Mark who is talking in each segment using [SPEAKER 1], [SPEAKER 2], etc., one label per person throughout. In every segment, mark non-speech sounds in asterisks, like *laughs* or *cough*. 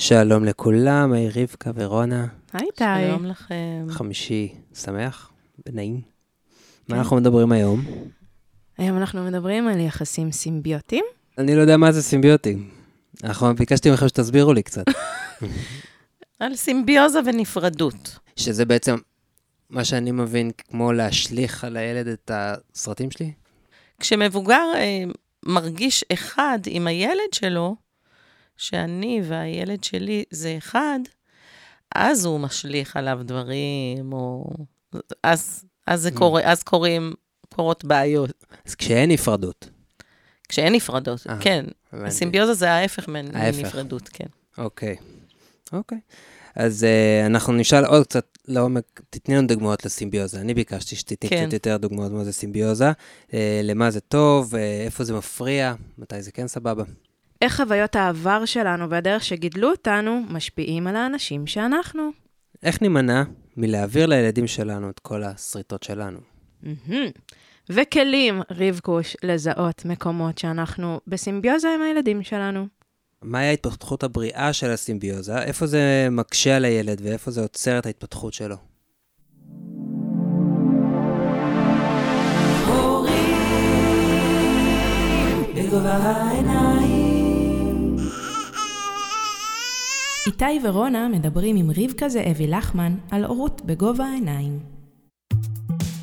[SPEAKER 1] שלום לכולם, היי רבקה ורונה.
[SPEAKER 2] היי איתי.
[SPEAKER 3] שלום לכם.
[SPEAKER 1] חמישי שמח ונעים. מה אנחנו מדברים היום?
[SPEAKER 2] היום אנחנו מדברים על יחסים סימביוטיים.
[SPEAKER 1] אני לא יודע מה זה סימביוטים. אנחנו ביקשתי מכם שתסבירו לי קצת. *laughs*
[SPEAKER 3] על סימביוזה ונפרדות.
[SPEAKER 1] שזה בעצם מה שאני מבין כמו להשליך על הילד את הסרטים שלי?
[SPEAKER 3] כשמבוגר אה, מרגיש אחד עם הילד שלו, שאני והילד שלי זה אחד, אז הוא משליך עליו דברים, או... אז, אז זה קורה, אז קורים, קורות בעיות.
[SPEAKER 1] אז כשאין נפרדות.
[SPEAKER 3] כשאין נפרדות,
[SPEAKER 1] אה,
[SPEAKER 3] כן.
[SPEAKER 1] הבנתי.
[SPEAKER 3] סימביוזה זה ההפך. מנפרדות, כן.
[SPEAKER 1] אוקיי. אוקיי. אז uh, אנחנו נשאל עוד קצת לעומק, תתני לנו דוגמאות לסימביוזה. אני ביקשתי שתתני
[SPEAKER 3] כן.
[SPEAKER 1] קצת יותר דוגמאות מה זה סימביוזה, uh, למה זה טוב, uh, איפה זה מפריע, מתי זה כן סבבה.
[SPEAKER 2] איך חוויות העבר שלנו והדרך שגידלו אותנו משפיעים על האנשים שאנחנו.
[SPEAKER 1] איך נימנע מלהעביר לילדים שלנו את כל השריטות שלנו?
[SPEAKER 2] מהמם. וכלים, רבקוש, לזהות מקומות שאנחנו בסימביוזה עם הילדים שלנו.
[SPEAKER 1] מהי ההתפתחות הבריאה של הסימביוזה? איפה זה מקשה על הילד ואיפה זה עוצר את ההתפתחות שלו?
[SPEAKER 2] איתי ורונה מדברים עם רבקה זאבי לחמן על הורות בגובה העיניים.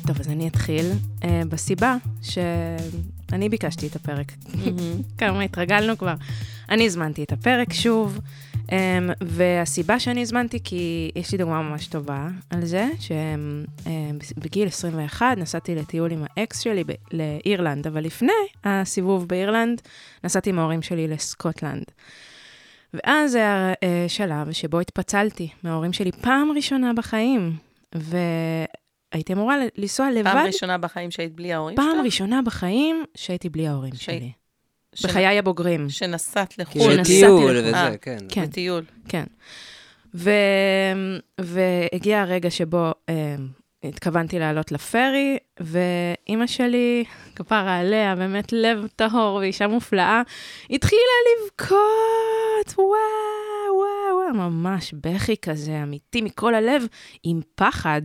[SPEAKER 2] טוב, אז אני אתחיל uh, בסיבה שאני ביקשתי את הפרק. כמה התרגלנו כבר. אני הזמנתי את הפרק שוב, um, והסיבה שאני הזמנתי, כי יש לי דוגמה ממש טובה על זה, שבגיל 21 נסעתי לטיול עם האקס שלי ב- לאירלנד, אבל לפני הסיבוב באירלנד, נסעתי עם ההורים שלי לסקוטלנד. ואז היה אה, שלב שבו התפצלתי מההורים שלי פעם ראשונה בחיים, והייתי אמורה לנסוע לבד.
[SPEAKER 3] פעם ראשונה בחיים שהיית בלי ההורים
[SPEAKER 2] פעם
[SPEAKER 3] שלך?
[SPEAKER 2] ראשונה בחיים שהייתי בלי ההורים
[SPEAKER 3] שהי-
[SPEAKER 2] שלי.
[SPEAKER 3] שנ-
[SPEAKER 2] בחיי הבוגרים.
[SPEAKER 3] שנסעת לחו"ל.
[SPEAKER 1] כאילו
[SPEAKER 2] שנסעתי
[SPEAKER 1] טיול
[SPEAKER 2] לחו"ל.
[SPEAKER 1] וזה,
[SPEAKER 3] אה,
[SPEAKER 1] כן.
[SPEAKER 2] כן.
[SPEAKER 3] בטיול.
[SPEAKER 2] כן. ו... והגיע הרגע שבו אה, התכוונתי לעלות לפרי, ואימא שלי, כפרה עליה, באמת לב טהור ואישה מופלאה, התחילה לבכות, וואו, וואו, וואו, ממש בכי כזה אמיתי מכל הלב, עם פחד.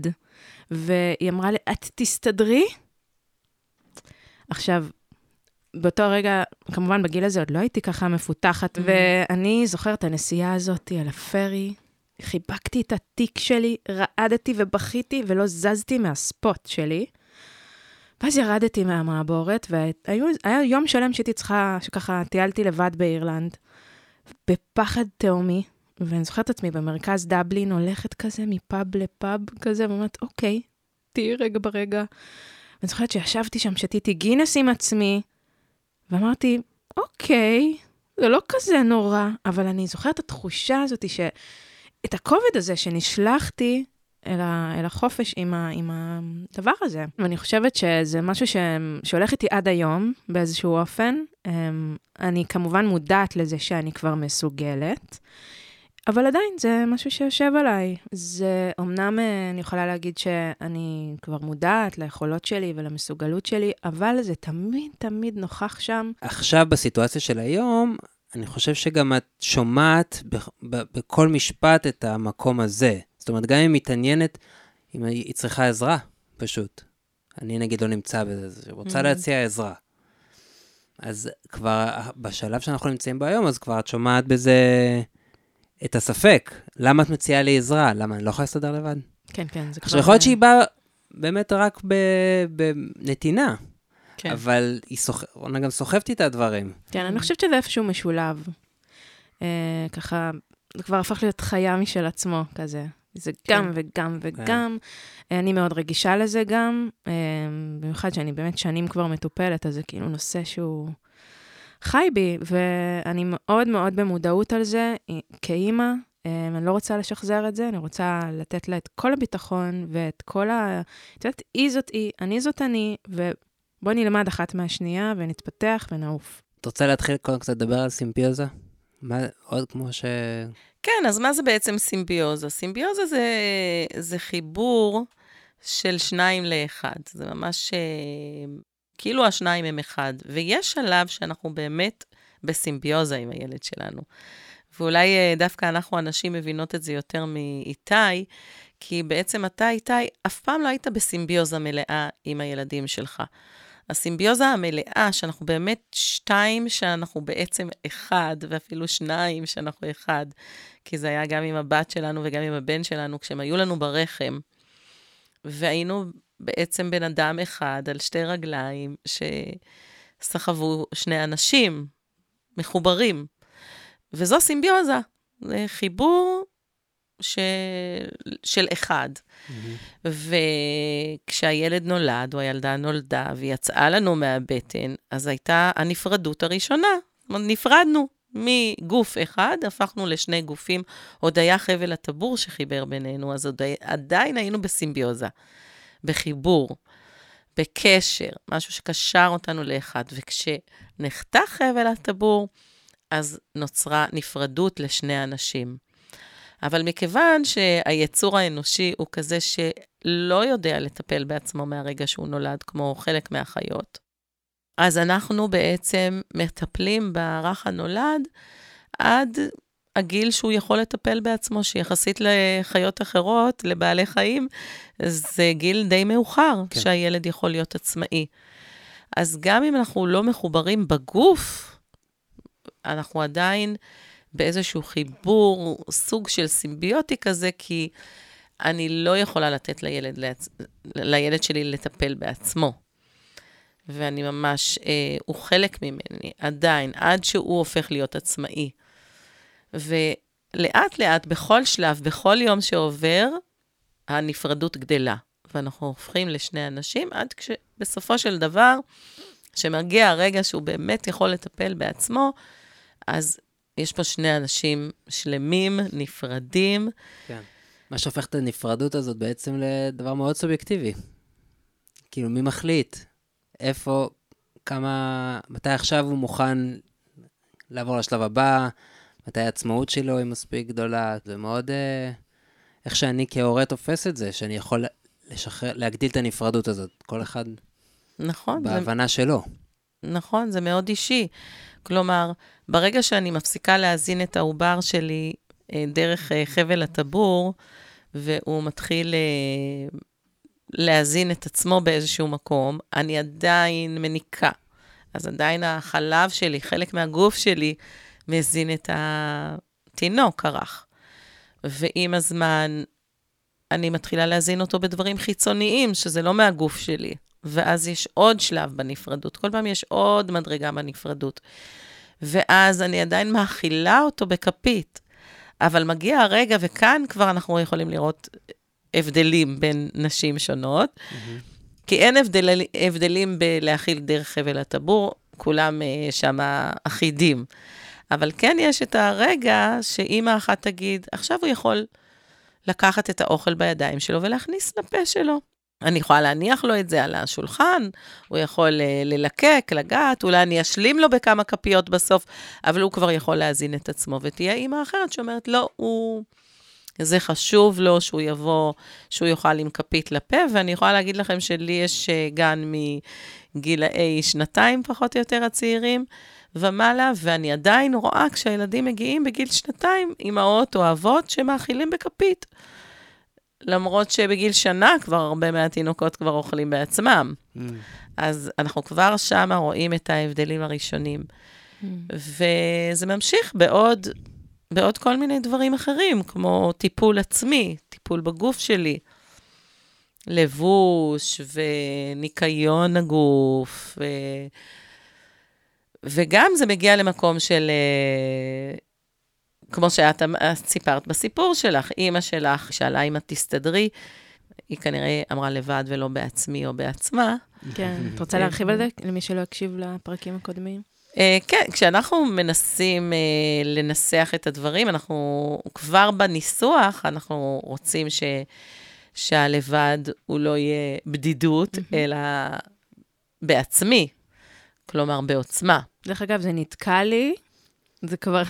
[SPEAKER 2] והיא אמרה לי, את תסתדרי? עכשיו, באותו רגע, כמובן בגיל הזה עוד לא הייתי ככה מפותחת,
[SPEAKER 3] Mhm.
[SPEAKER 2] ואני זוכרת את הנסיעה הזאת על הפרי, חיבקתי את התיק שלי, רעדתי ובכיתי ולא זזתי מהספוט שלי. ואז ירדתי מהמעבורת, והיה יום שלם שהייתי צריכה, שככה טיילתי לבד באירלנד, בפחד תהומי, ואני זוכרת את עצמי במרכז דבלין, הולכת כזה מפאב לפאב כזה, ואומרת, אוקיי, תהיי רגע ברגע. ואני זוכרת שישבתי שם, שתיתי גינס עם עצמי, ואמרתי, אוקיי, זה לא כזה נורא, אבל אני זוכרת את התחושה הזאת, ש... את הכובד הזה שנשלחתי אל, ה... אל החופש עם, ה... עם הדבר הזה. ואני חושבת שזה משהו ש... שהולך איתי עד היום, באיזשהו אופן. אמ, אני כמובן מודעת לזה שאני כבר מסוגלת, אבל עדיין זה משהו שיושב עליי. זה, אמנם אה, אני יכולה להגיד שאני כבר מודעת ליכולות שלי ולמסוגלות שלי, אבל זה תמיד תמיד נוכח שם.
[SPEAKER 1] עכשיו, בסיטואציה של היום, אני חושב שגם את שומעת ב- ב- בכל משפט את המקום הזה. זאת אומרת, גם אם היא מתעניינת, אם היא צריכה עזרה, פשוט. אני נגיד לא נמצא בזה, אז היא רוצה
[SPEAKER 3] Mhm.
[SPEAKER 1] להציע עזרה. אז כבר בשלב שאנחנו נמצאים בו היום, אז כבר את שומעת בזה את הספק. למה את מציעה לי עזרה? למה אני לא יכולה להסתדר לבד?
[SPEAKER 2] כן, כן, זה כבר...
[SPEAKER 1] עכשיו, יכול להיות שהיא באה באמת רק ב- בנתינה,
[SPEAKER 3] כן.
[SPEAKER 1] אבל היא סוח... רונה גם סוחבת איתה דברים.
[SPEAKER 2] כן, אני חושבת שזה איפשהו משולב. אה, ככה, זה כבר הפך להיות חיה משל עצמו, כזה. זה גם וגם וגם. אה, אני מאוד רגישה לזה גם, אה, במיוחד שאני באמת שנים כבר מטופלת, אז זה כאילו נושא שהוא חי בי, ואני מאוד מאוד במודעות על זה, אה, כאימא. אה, אני לא רוצה לשחזר את זה, אני רוצה לתת לה את כל הביטחון ואת כל ה... את יודעת, היא זאת היא, אני זאת אני, ובוא נלמד אחת מהשנייה ונתפתח ונעוף.
[SPEAKER 1] את רוצה להתחיל קודם קצת לדבר על סימביוזה? מה, עוד כמו ש...
[SPEAKER 3] כן, אז מה זה בעצם סימביוזה? סימביוזה זה, זה חיבור של שניים לאחד. זה ממש אה, כאילו השניים הם אחד. ויש שלב שאנחנו באמת בסימביוזה עם הילד שלנו. ואולי אה, דווקא אנחנו הנשים מבינות את זה יותר מאיתי, כי בעצם אתה, איתי, אף פעם לא היית בסימביוזה מלאה עם הילדים שלך. הסימביוזה המלאה, שאנחנו באמת שתיים, שאנחנו בעצם אחד, ואפילו שניים, שאנחנו אחד, כי זה היה גם עם הבת שלנו וגם עם הבן שלנו, כשהם היו לנו ברחם, והיינו בעצם בן אדם אחד על שתי רגליים, שסחבו שני אנשים מחוברים. וזו סימביוזה, זה חיבור ש... של אחד. Mm-hmm. וכשהילד נולד, או הילדה נולדה, והיא יצאה לנו מהבטן, אז הייתה הנפרדות הראשונה. נפרדנו מגוף אחד, הפכנו לשני גופים. עוד היה חבל הטבור שחיבר בינינו, אז עוד עדיין היינו בסימביוזה, בחיבור, בקשר, משהו שקשר אותנו לאחד. וכשנחתך חבל הטבור, אז נוצרה נפרדות לשני אנשים. אבל מכיוון שהיצור האנושי הוא כזה שלא יודע לטפל בעצמו מהרגע שהוא נולד, כמו חלק מהחיות, אז אנחנו בעצם מטפלים ברך הנולד עד הגיל שהוא יכול לטפל בעצמו, שיחסית לחיות אחרות, לבעלי חיים, זה גיל די מאוחר כן. שהילד יכול להיות עצמאי. אז גם אם אנחנו לא מחוברים בגוף, אנחנו עדיין באיזשהו חיבור, סוג של סימביוטי כזה, כי אני לא יכולה לתת לילד. לילד שלי לטפל בעצמו. ואני ממש, אה, הוא חלק ממני, עדיין, עד שהוא הופך להיות עצמאי. ולאט לאט, בכל שלב, בכל יום שעובר, הנפרדות גדלה. ואנחנו הופכים לשני אנשים, עד שבסופו של דבר, כשמגיע הרגע שהוא באמת יכול לטפל בעצמו, אז יש פה שני אנשים שלמים, נפרדים.
[SPEAKER 1] כן. מה שהופך את הנפרדות הזאת בעצם לדבר מאוד סובייקטיבי. כאילו, מי מחליט? איפה, כמה, מתי עכשיו הוא מוכן לעבור לשלב הבא? מתי העצמאות שלו היא מספיק גדולה? זה מאוד... אה, איך שאני כהורה תופס את זה, שאני יכול לשחרר, להגדיל את הנפרדות הזאת. כל אחד...
[SPEAKER 3] נכון.
[SPEAKER 1] בהבנה זה... שלו.
[SPEAKER 3] נכון, זה מאוד אישי. כלומר, ברגע שאני מפסיקה להזין את העובר שלי אה, דרך אה, חבל הטבור, והוא מתחיל אה, להזין את עצמו באיזשהו מקום, אני עדיין מניקה. אז עדיין החלב שלי, חלק מהגוף שלי, מזין את התינוק הרך. ועם הזמן, אני מתחילה להזין אותו בדברים חיצוניים, שזה לא מהגוף שלי. ואז יש עוד שלב בנפרדות. כל פעם יש עוד מדרגה בנפרדות. ואז אני עדיין מאכילה אותו בכפית. אבל מגיע הרגע, וכאן כבר אנחנו יכולים לראות הבדלים בין נשים שונות, mm-hmm. כי אין הבדל, הבדלים בלהכיל דרך חבל הטבור, כולם uh, שם אחידים. אבל כן יש את הרגע שאימא אחת תגיד, עכשיו הוא יכול לקחת את האוכל בידיים שלו ולהכניס לפה שלו. אני יכולה להניח לו את זה על השולחן, הוא יכול אה, ללקק, לגעת, אולי אני אשלים לו בכמה כפיות בסוף, אבל הוא כבר יכול להזין את עצמו. ותהיה אימא אחרת שאומרת, לא, הוא... זה חשוב לו שהוא יבוא, שהוא יאכל עם כפית לפה, ואני יכולה להגיד לכם שלי יש אה, גן מגילאי שנתיים, פחות או יותר, הצעירים ומעלה, ואני עדיין רואה כשהילדים מגיעים בגיל שנתיים, אימהות או אבות שמאכילים בכפית. למרות שבגיל שנה כבר הרבה מהתינוקות כבר אוכלים בעצמם. Mm. אז אנחנו כבר שם רואים את ההבדלים הראשונים. Mm. וזה ממשיך בעוד, בעוד כל מיני דברים אחרים, כמו טיפול עצמי, טיפול בגוף שלי, לבוש וניקיון הגוף, ו... וגם זה מגיע למקום של אה, כמו שאת אמ, סיפרת בסיפור שלך, אימא שלך שאלה אם את תסתדרי, היא כנראה אמרה לבד ולא בעצמי או בעצמה.
[SPEAKER 2] כן, *laughs* את רוצה להרחיב על זה למי שלא הקשיב לפרקים הקודמים?
[SPEAKER 3] Uh, כן, כשאנחנו מנסים uh, לנסח את הדברים, אנחנו כבר בניסוח, אנחנו רוצים ש, שהלבד הוא לא יהיה בדידות, mm-hmm. אלא בעצמי, כלומר בעוצמה.
[SPEAKER 2] דרך אגב, זה נתקע לי זה כבר...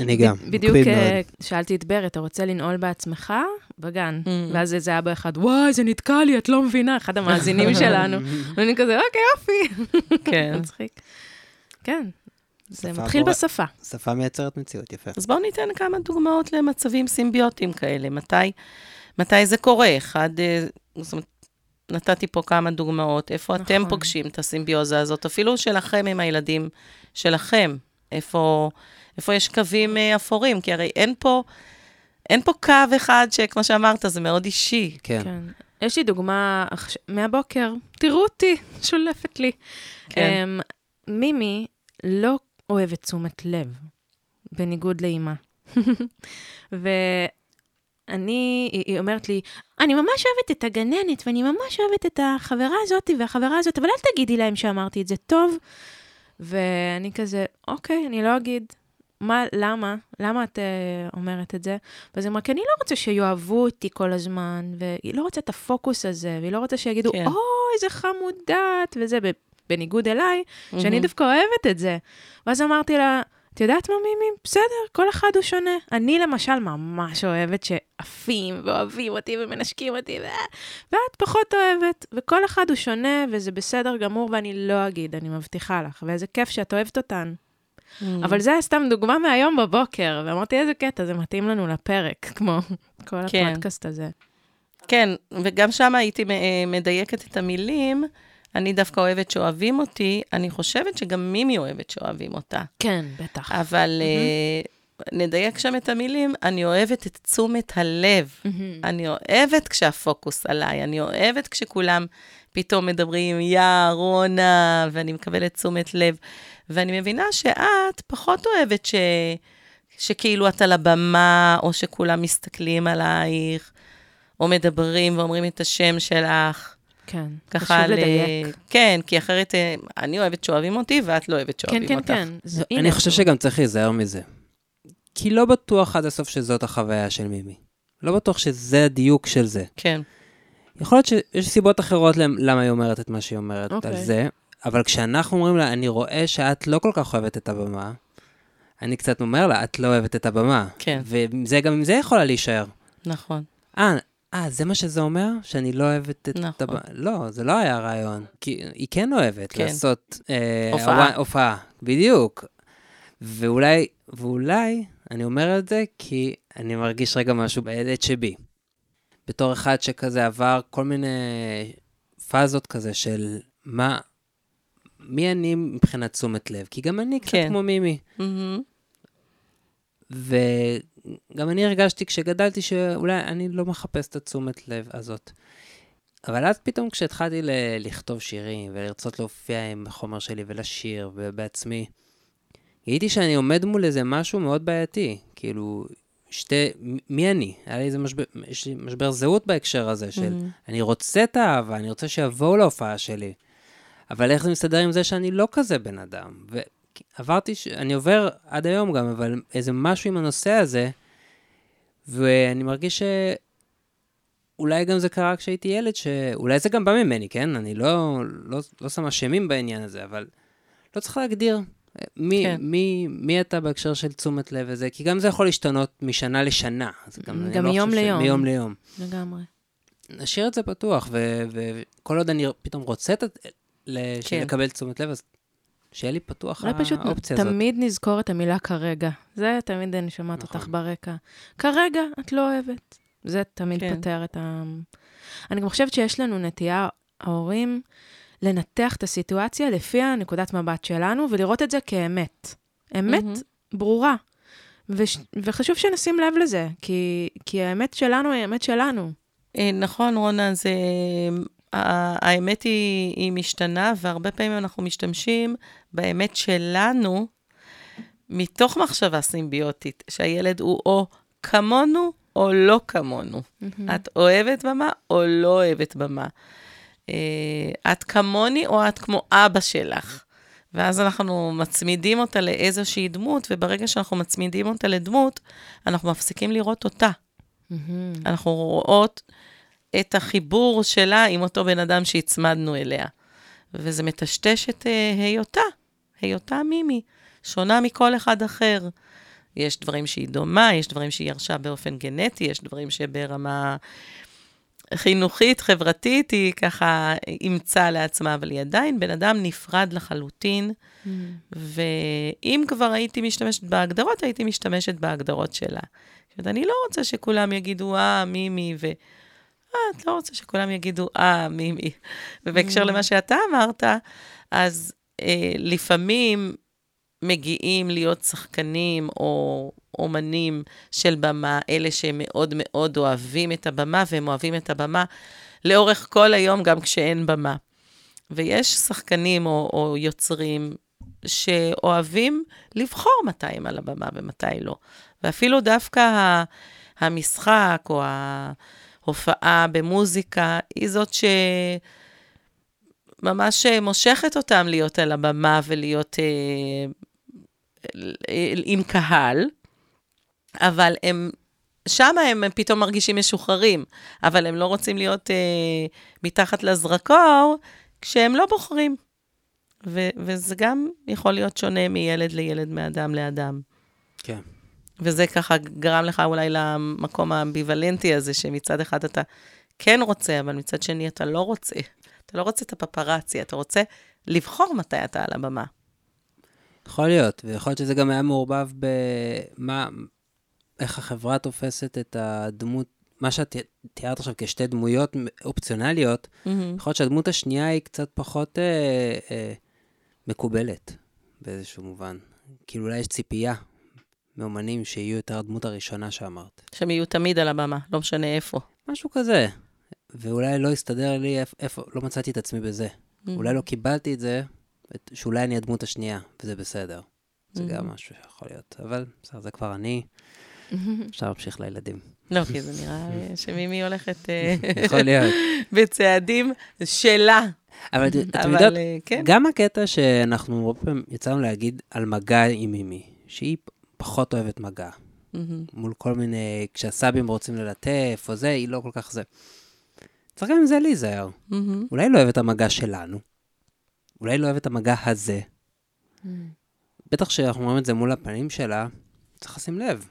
[SPEAKER 1] אני גם,
[SPEAKER 2] בדיוק אה, שאלתי את בר, אתה רוצה לנעול בעצמך? בגן. Mm. ואז איזה אבא אחד, וואי, זה נתקע לי, את לא מבינה, אחד המאזינים שלנו. *laughs* ואני כזה, אוקיי, יופי.
[SPEAKER 3] כן. *laughs*
[SPEAKER 2] מצחיק. כן. זה מתחיל
[SPEAKER 1] בורא-
[SPEAKER 2] בשפה.
[SPEAKER 1] שפה מייצרת מציאות, יפה.
[SPEAKER 3] אז בואו ניתן כמה דוגמאות למצבים סימביוטיים כאלה. מתי, מתי זה קורה? אחד, אה, זאת אומרת, נתתי פה כמה דוגמאות. איפה נכון. אתם. פוגשים את הסימביוזה הזאת? אפילו שלכם עם הילדים שלכם. איפה, איפה יש קווים אה, אפורים? כי הרי אין פה, אין פה קו אחד שכמו שאמרת, זה מאוד אישי.
[SPEAKER 1] כן.
[SPEAKER 2] כן. יש לי דוגמה מהבוקר, תראו אותי, *laughs* שולפת לי.
[SPEAKER 3] כן.
[SPEAKER 2] אמ, מימי לא אוהבת תשומת לב, בניגוד לאימא. *laughs* ואני, היא היא אומרת לי, אני ממש אוהבת את הגננת, ואני ממש אוהבת את החברה הזאת והחברה הזאת, אבל אל תגידי להם שאמרתי את זה טוב. ואני כזה, אוקיי, אני לא אגיד. מה, למה? למה את uh, אומרת את זה? ואז היא אמרה, כי אני לא רוצה שיאהבו אותי כל הזמן, והיא לא רוצה את הפוקוס הזה, והיא לא רוצה שיגידו,
[SPEAKER 3] כן.
[SPEAKER 2] אוי, איזה חמודת, וזה, בניגוד אליי, שאני
[SPEAKER 3] מהמם.
[SPEAKER 2] דווקא אוהבת את זה. ואז אמרתי לה, את יודעת מה, מימי? בסדר, כל אחד הוא שונה. אני למשל ממש אוהבת שעפים ואוהבים אותי ומנשקים אותי, ו... ואת פחות אוהבת, וכל אחד הוא שונה, וזה בסדר גמור, ואני לא אגיד, אני מבטיחה לך, ואיזה כיף שאת אוהבת אותן.
[SPEAKER 3] Mm.
[SPEAKER 2] אבל זה סתם דוגמה מהיום בבוקר, ואמרתי, איזה קטע, זה מתאים לנו לפרק, *laughs* כמו כל
[SPEAKER 3] כן.
[SPEAKER 2] הפודקאסט הזה.
[SPEAKER 3] כן, וגם שם הייתי אה, מדייקת את המילים. אני דווקא אוהבת שאוהבים אותי, אני חושבת שגם מימי אוהבת שאוהבים אותה.
[SPEAKER 2] כן, בטח.
[SPEAKER 3] אבל אה, נדייק שם את המילים, אני אוהבת את תשומת הלב.
[SPEAKER 2] מהמם.
[SPEAKER 3] אני אוהבת כשהפוקוס עליי, אני אוהבת כשכולם פתאום מדברים, יא, רונה, ואני מקבלת תשומת לב. ואני מבינה שאת פחות אוהבת ש... שכאילו את על הבמה, או שכולם מסתכלים עלייך, או מדברים ואומרים את השם שלך.
[SPEAKER 2] כן,
[SPEAKER 3] ככה
[SPEAKER 2] חשוב
[SPEAKER 3] ל-
[SPEAKER 2] לדייק.
[SPEAKER 3] כן, כי אחרת אה, אני אוהבת שאוהבים אותי, ואת לא אוהבת
[SPEAKER 2] כן,
[SPEAKER 3] שאוהבים
[SPEAKER 2] כן,
[SPEAKER 3] אותך.
[SPEAKER 2] כן. זו- הנה,
[SPEAKER 1] אני חושב שגם צריך להיזהר מזה. כי לא בטוח עד הסוף שזאת החוויה של מימי. לא בטוח שזה הדיוק של זה.
[SPEAKER 3] כן,
[SPEAKER 1] יכול להיות שיש סיבות אחרות למ- למה היא אומרת את מה שהיא אומרת
[SPEAKER 2] אוקיי.
[SPEAKER 1] על זה, אבל כשאנחנו אומרים לה, אני רואה שאת לא כל כך אוהבת את הבמה, אני קצת אומר לה, את לא אוהבת את הבמה.
[SPEAKER 3] כן,
[SPEAKER 1] וזה, גם עם זה יכולה להישאר.
[SPEAKER 3] נכון.
[SPEAKER 1] אה, אה, זה מה שזה אומר? שאני לא אוהבת את
[SPEAKER 3] נכון.
[SPEAKER 1] הבמה? לא, זה לא היה רעיון. כי היא כן אוהבת
[SPEAKER 3] כן.
[SPEAKER 1] לעשות... אה,
[SPEAKER 3] הופעה.
[SPEAKER 1] הופעה, בדיוק. ואולי, ואולי, אני אומר את זה כי אני מרגיש רגע משהו בילד שבי. בתור אחד שכזה עבר כל מיני פאזות כזה של מה, מי אני מבחינת תשומת לב? כי גם אני קצת
[SPEAKER 3] כן.
[SPEAKER 1] כמו מימי.
[SPEAKER 3] מהמם.
[SPEAKER 1] וגם אני הרגשתי כשגדלתי שאולי אני לא מחפש את התשומת לב הזאת. אבל אז פתאום כשהתחלתי ל- לכתוב שירים ולרצות להופיע עם החומר שלי ולשיר ובעצמי, גיליתי שאני עומד מול איזה משהו מאוד בעייתי. כאילו, שתי, מי אני? היה לי איזה משבר, יש לי משבר זהות בהקשר הזה של
[SPEAKER 3] מהמם.
[SPEAKER 1] אני רוצה את האהבה, אני רוצה שיבואו להופעה שלי. אבל איך זה מסתדר עם זה שאני לא כזה בן אדם? ועברתי, ש... אני עובר עד היום גם, אבל איזה משהו עם הנושא הזה, ואני מרגיש שאולי גם זה קרה כשהייתי ילד, שאולי זה גם בא ממני, כן? אני לא, לא, לא שם אשמים בעניין הזה, אבל לא צריך להגדיר מי,
[SPEAKER 3] כן.
[SPEAKER 1] כן. מי, מי אתה בהקשר של תשומת לב וזה, כי גם זה יכול להשתנות משנה לשנה. גם,
[SPEAKER 2] גם
[SPEAKER 1] לא
[SPEAKER 2] מיום
[SPEAKER 1] ש-
[SPEAKER 2] ליום.
[SPEAKER 1] מיום ליום.
[SPEAKER 2] לגמרי.
[SPEAKER 1] נשאיר את זה פתוח, וכל עוד אני פתאום רוצה את,
[SPEAKER 3] כן.
[SPEAKER 1] לקבל תשומת לב, אז שיהיה לי פתוח
[SPEAKER 2] אולי פשוט
[SPEAKER 1] האופציה הזאת.
[SPEAKER 2] תמיד נזכור את המילה כרגע. זה תמיד אני שומעת
[SPEAKER 1] נכון.
[SPEAKER 2] אותך ברקע. כרגע את לא אוהבת. זה תמיד
[SPEAKER 3] כן.
[SPEAKER 2] פותר את ה... אני גם חושבת שיש לנו נטייה, ההורים, לנתח את הסיטואציה לפי הנקודת מבט שלנו, ולראות את זה כאמת. אמת
[SPEAKER 3] מהמם.
[SPEAKER 2] ברורה. וש... וחשוב שנשים לב לזה, כי, כי האמת שלנו היא האמת שלנו.
[SPEAKER 3] אה, נכון, רונה, זה... האמת היא, היא משתנה, והרבה פעמים אנחנו משתמשים באמת שלנו, מתוך מחשבה סימביוטית, שהילד הוא או כמונו או לא כמונו. את אוהבת במה או לא אוהבת במה. אה, את כמוני או את כמו אבא שלך. ואז אנחנו מצמידים אותה לאיזושהי דמות, וברגע שאנחנו מצמידים אותה לדמות, אנחנו מפסיקים לראות אותה.
[SPEAKER 2] מהמם.
[SPEAKER 3] אנחנו רואות את החיבור שלה עם אותו בן אדם שהצמדנו אליה. וזה מטשטש את אה, היותה, היותה מימי, שונה מכל אחד אחר. יש דברים שהיא דומה, יש דברים שהיא ירשה באופן גנטי, יש דברים שברמה חינוכית, חברתית, היא ככה אימצה לעצמה, אבל היא עדיין בן אדם נפרד לחלוטין,
[SPEAKER 2] Mm.
[SPEAKER 3] ואם כבר הייתי משתמשת בהגדרות, הייתי משתמשת בהגדרות שלה. זאת אומרת, אני לא רוצה שכולם יגידו, אה, מימי, ו... אה, את לא רוצה שכולם יגידו, אה, מימי. ובהקשר למה שאתה אמרת, אז אה, לפעמים מגיעים להיות שחקנים או אומנים של במה, אלה שמאוד מאוד אוהבים את הבמה, והם אוהבים את הבמה לאורך כל היום, גם כשאין במה. ויש שחקנים או, או יוצרים שאוהבים לבחור מתי הם על הבמה ומתי לא. ואפילו דווקא ה- המשחק או ההופעה במוזיקה היא זאת שממש מושכת אותם להיות על הבמה ולהיות אה, עם קהל, אבל הם, שם הם פתאום מרגישים משוחררים, אבל הם לא רוצים להיות אה, מתחת לזרקור כשהם לא בוחרים. ו- וזה גם יכול להיות שונה מילד לילד, מאדם לאדם.
[SPEAKER 1] כן.
[SPEAKER 3] וזה ככה גרם לך אולי למקום האמביוולנטי הזה, שמצד אחד אתה כן רוצה, אבל מצד שני אתה לא רוצה. אתה לא רוצה את הפפרצי, אתה רוצה לבחור מתי אתה על הבמה.
[SPEAKER 1] יכול להיות, ויכול להיות שזה גם היה מעורבב במה, איך החברה תופסת את הדמות, מה שאת תיארת עכשיו כשתי דמויות אופציונליות,
[SPEAKER 3] Mm-hmm.
[SPEAKER 1] יכול להיות שהדמות השנייה היא קצת פחות אה, אה, מקובלת באיזשהו מובן. כאילו אולי יש ציפייה מאומנים שיהיו יותר הדמות הראשונה שאמרת.
[SPEAKER 3] שהם יהיו תמיד על הבמה, לא משנה איפה.
[SPEAKER 1] משהו כזה. ואולי לא הסתדר לי איפה, איפה לא מצאתי את עצמי בזה.
[SPEAKER 3] Mm-hmm.
[SPEAKER 1] אולי לא קיבלתי את זה, את- שאולי אני הדמות השנייה, וזה בסדר. זה גם
[SPEAKER 3] Mhm.
[SPEAKER 1] משהו שיכול להיות. אבל בסדר, זה כבר אני, *laughs* אפשר להמשיך לילדים.
[SPEAKER 3] לא, כי זה נראה *laughs* שמימי הולכת אה, *laughs*
[SPEAKER 1] יכול להיות.
[SPEAKER 3] בצעדים שלה.
[SPEAKER 1] אבל את- יודעות,
[SPEAKER 3] אה, כן.
[SPEAKER 1] גם הקטע שאנחנו הרבה פעמים יצאנו להגיד על מגע עם מימי, שהיא פחות אוהבת מגע.
[SPEAKER 3] מהמם.
[SPEAKER 1] מול כל מיני, כשהסבים רוצים ללטף או זה, היא לא כל כך זה. צריך גם עם זה להיזהר.
[SPEAKER 3] מהמם.
[SPEAKER 1] אולי לא אוהב את המגע שלנו, אולי לא אוהב את המגע הזה. בטח כשאנחנו אומרים את זה מול הפנים שלה, צריך לשים לב.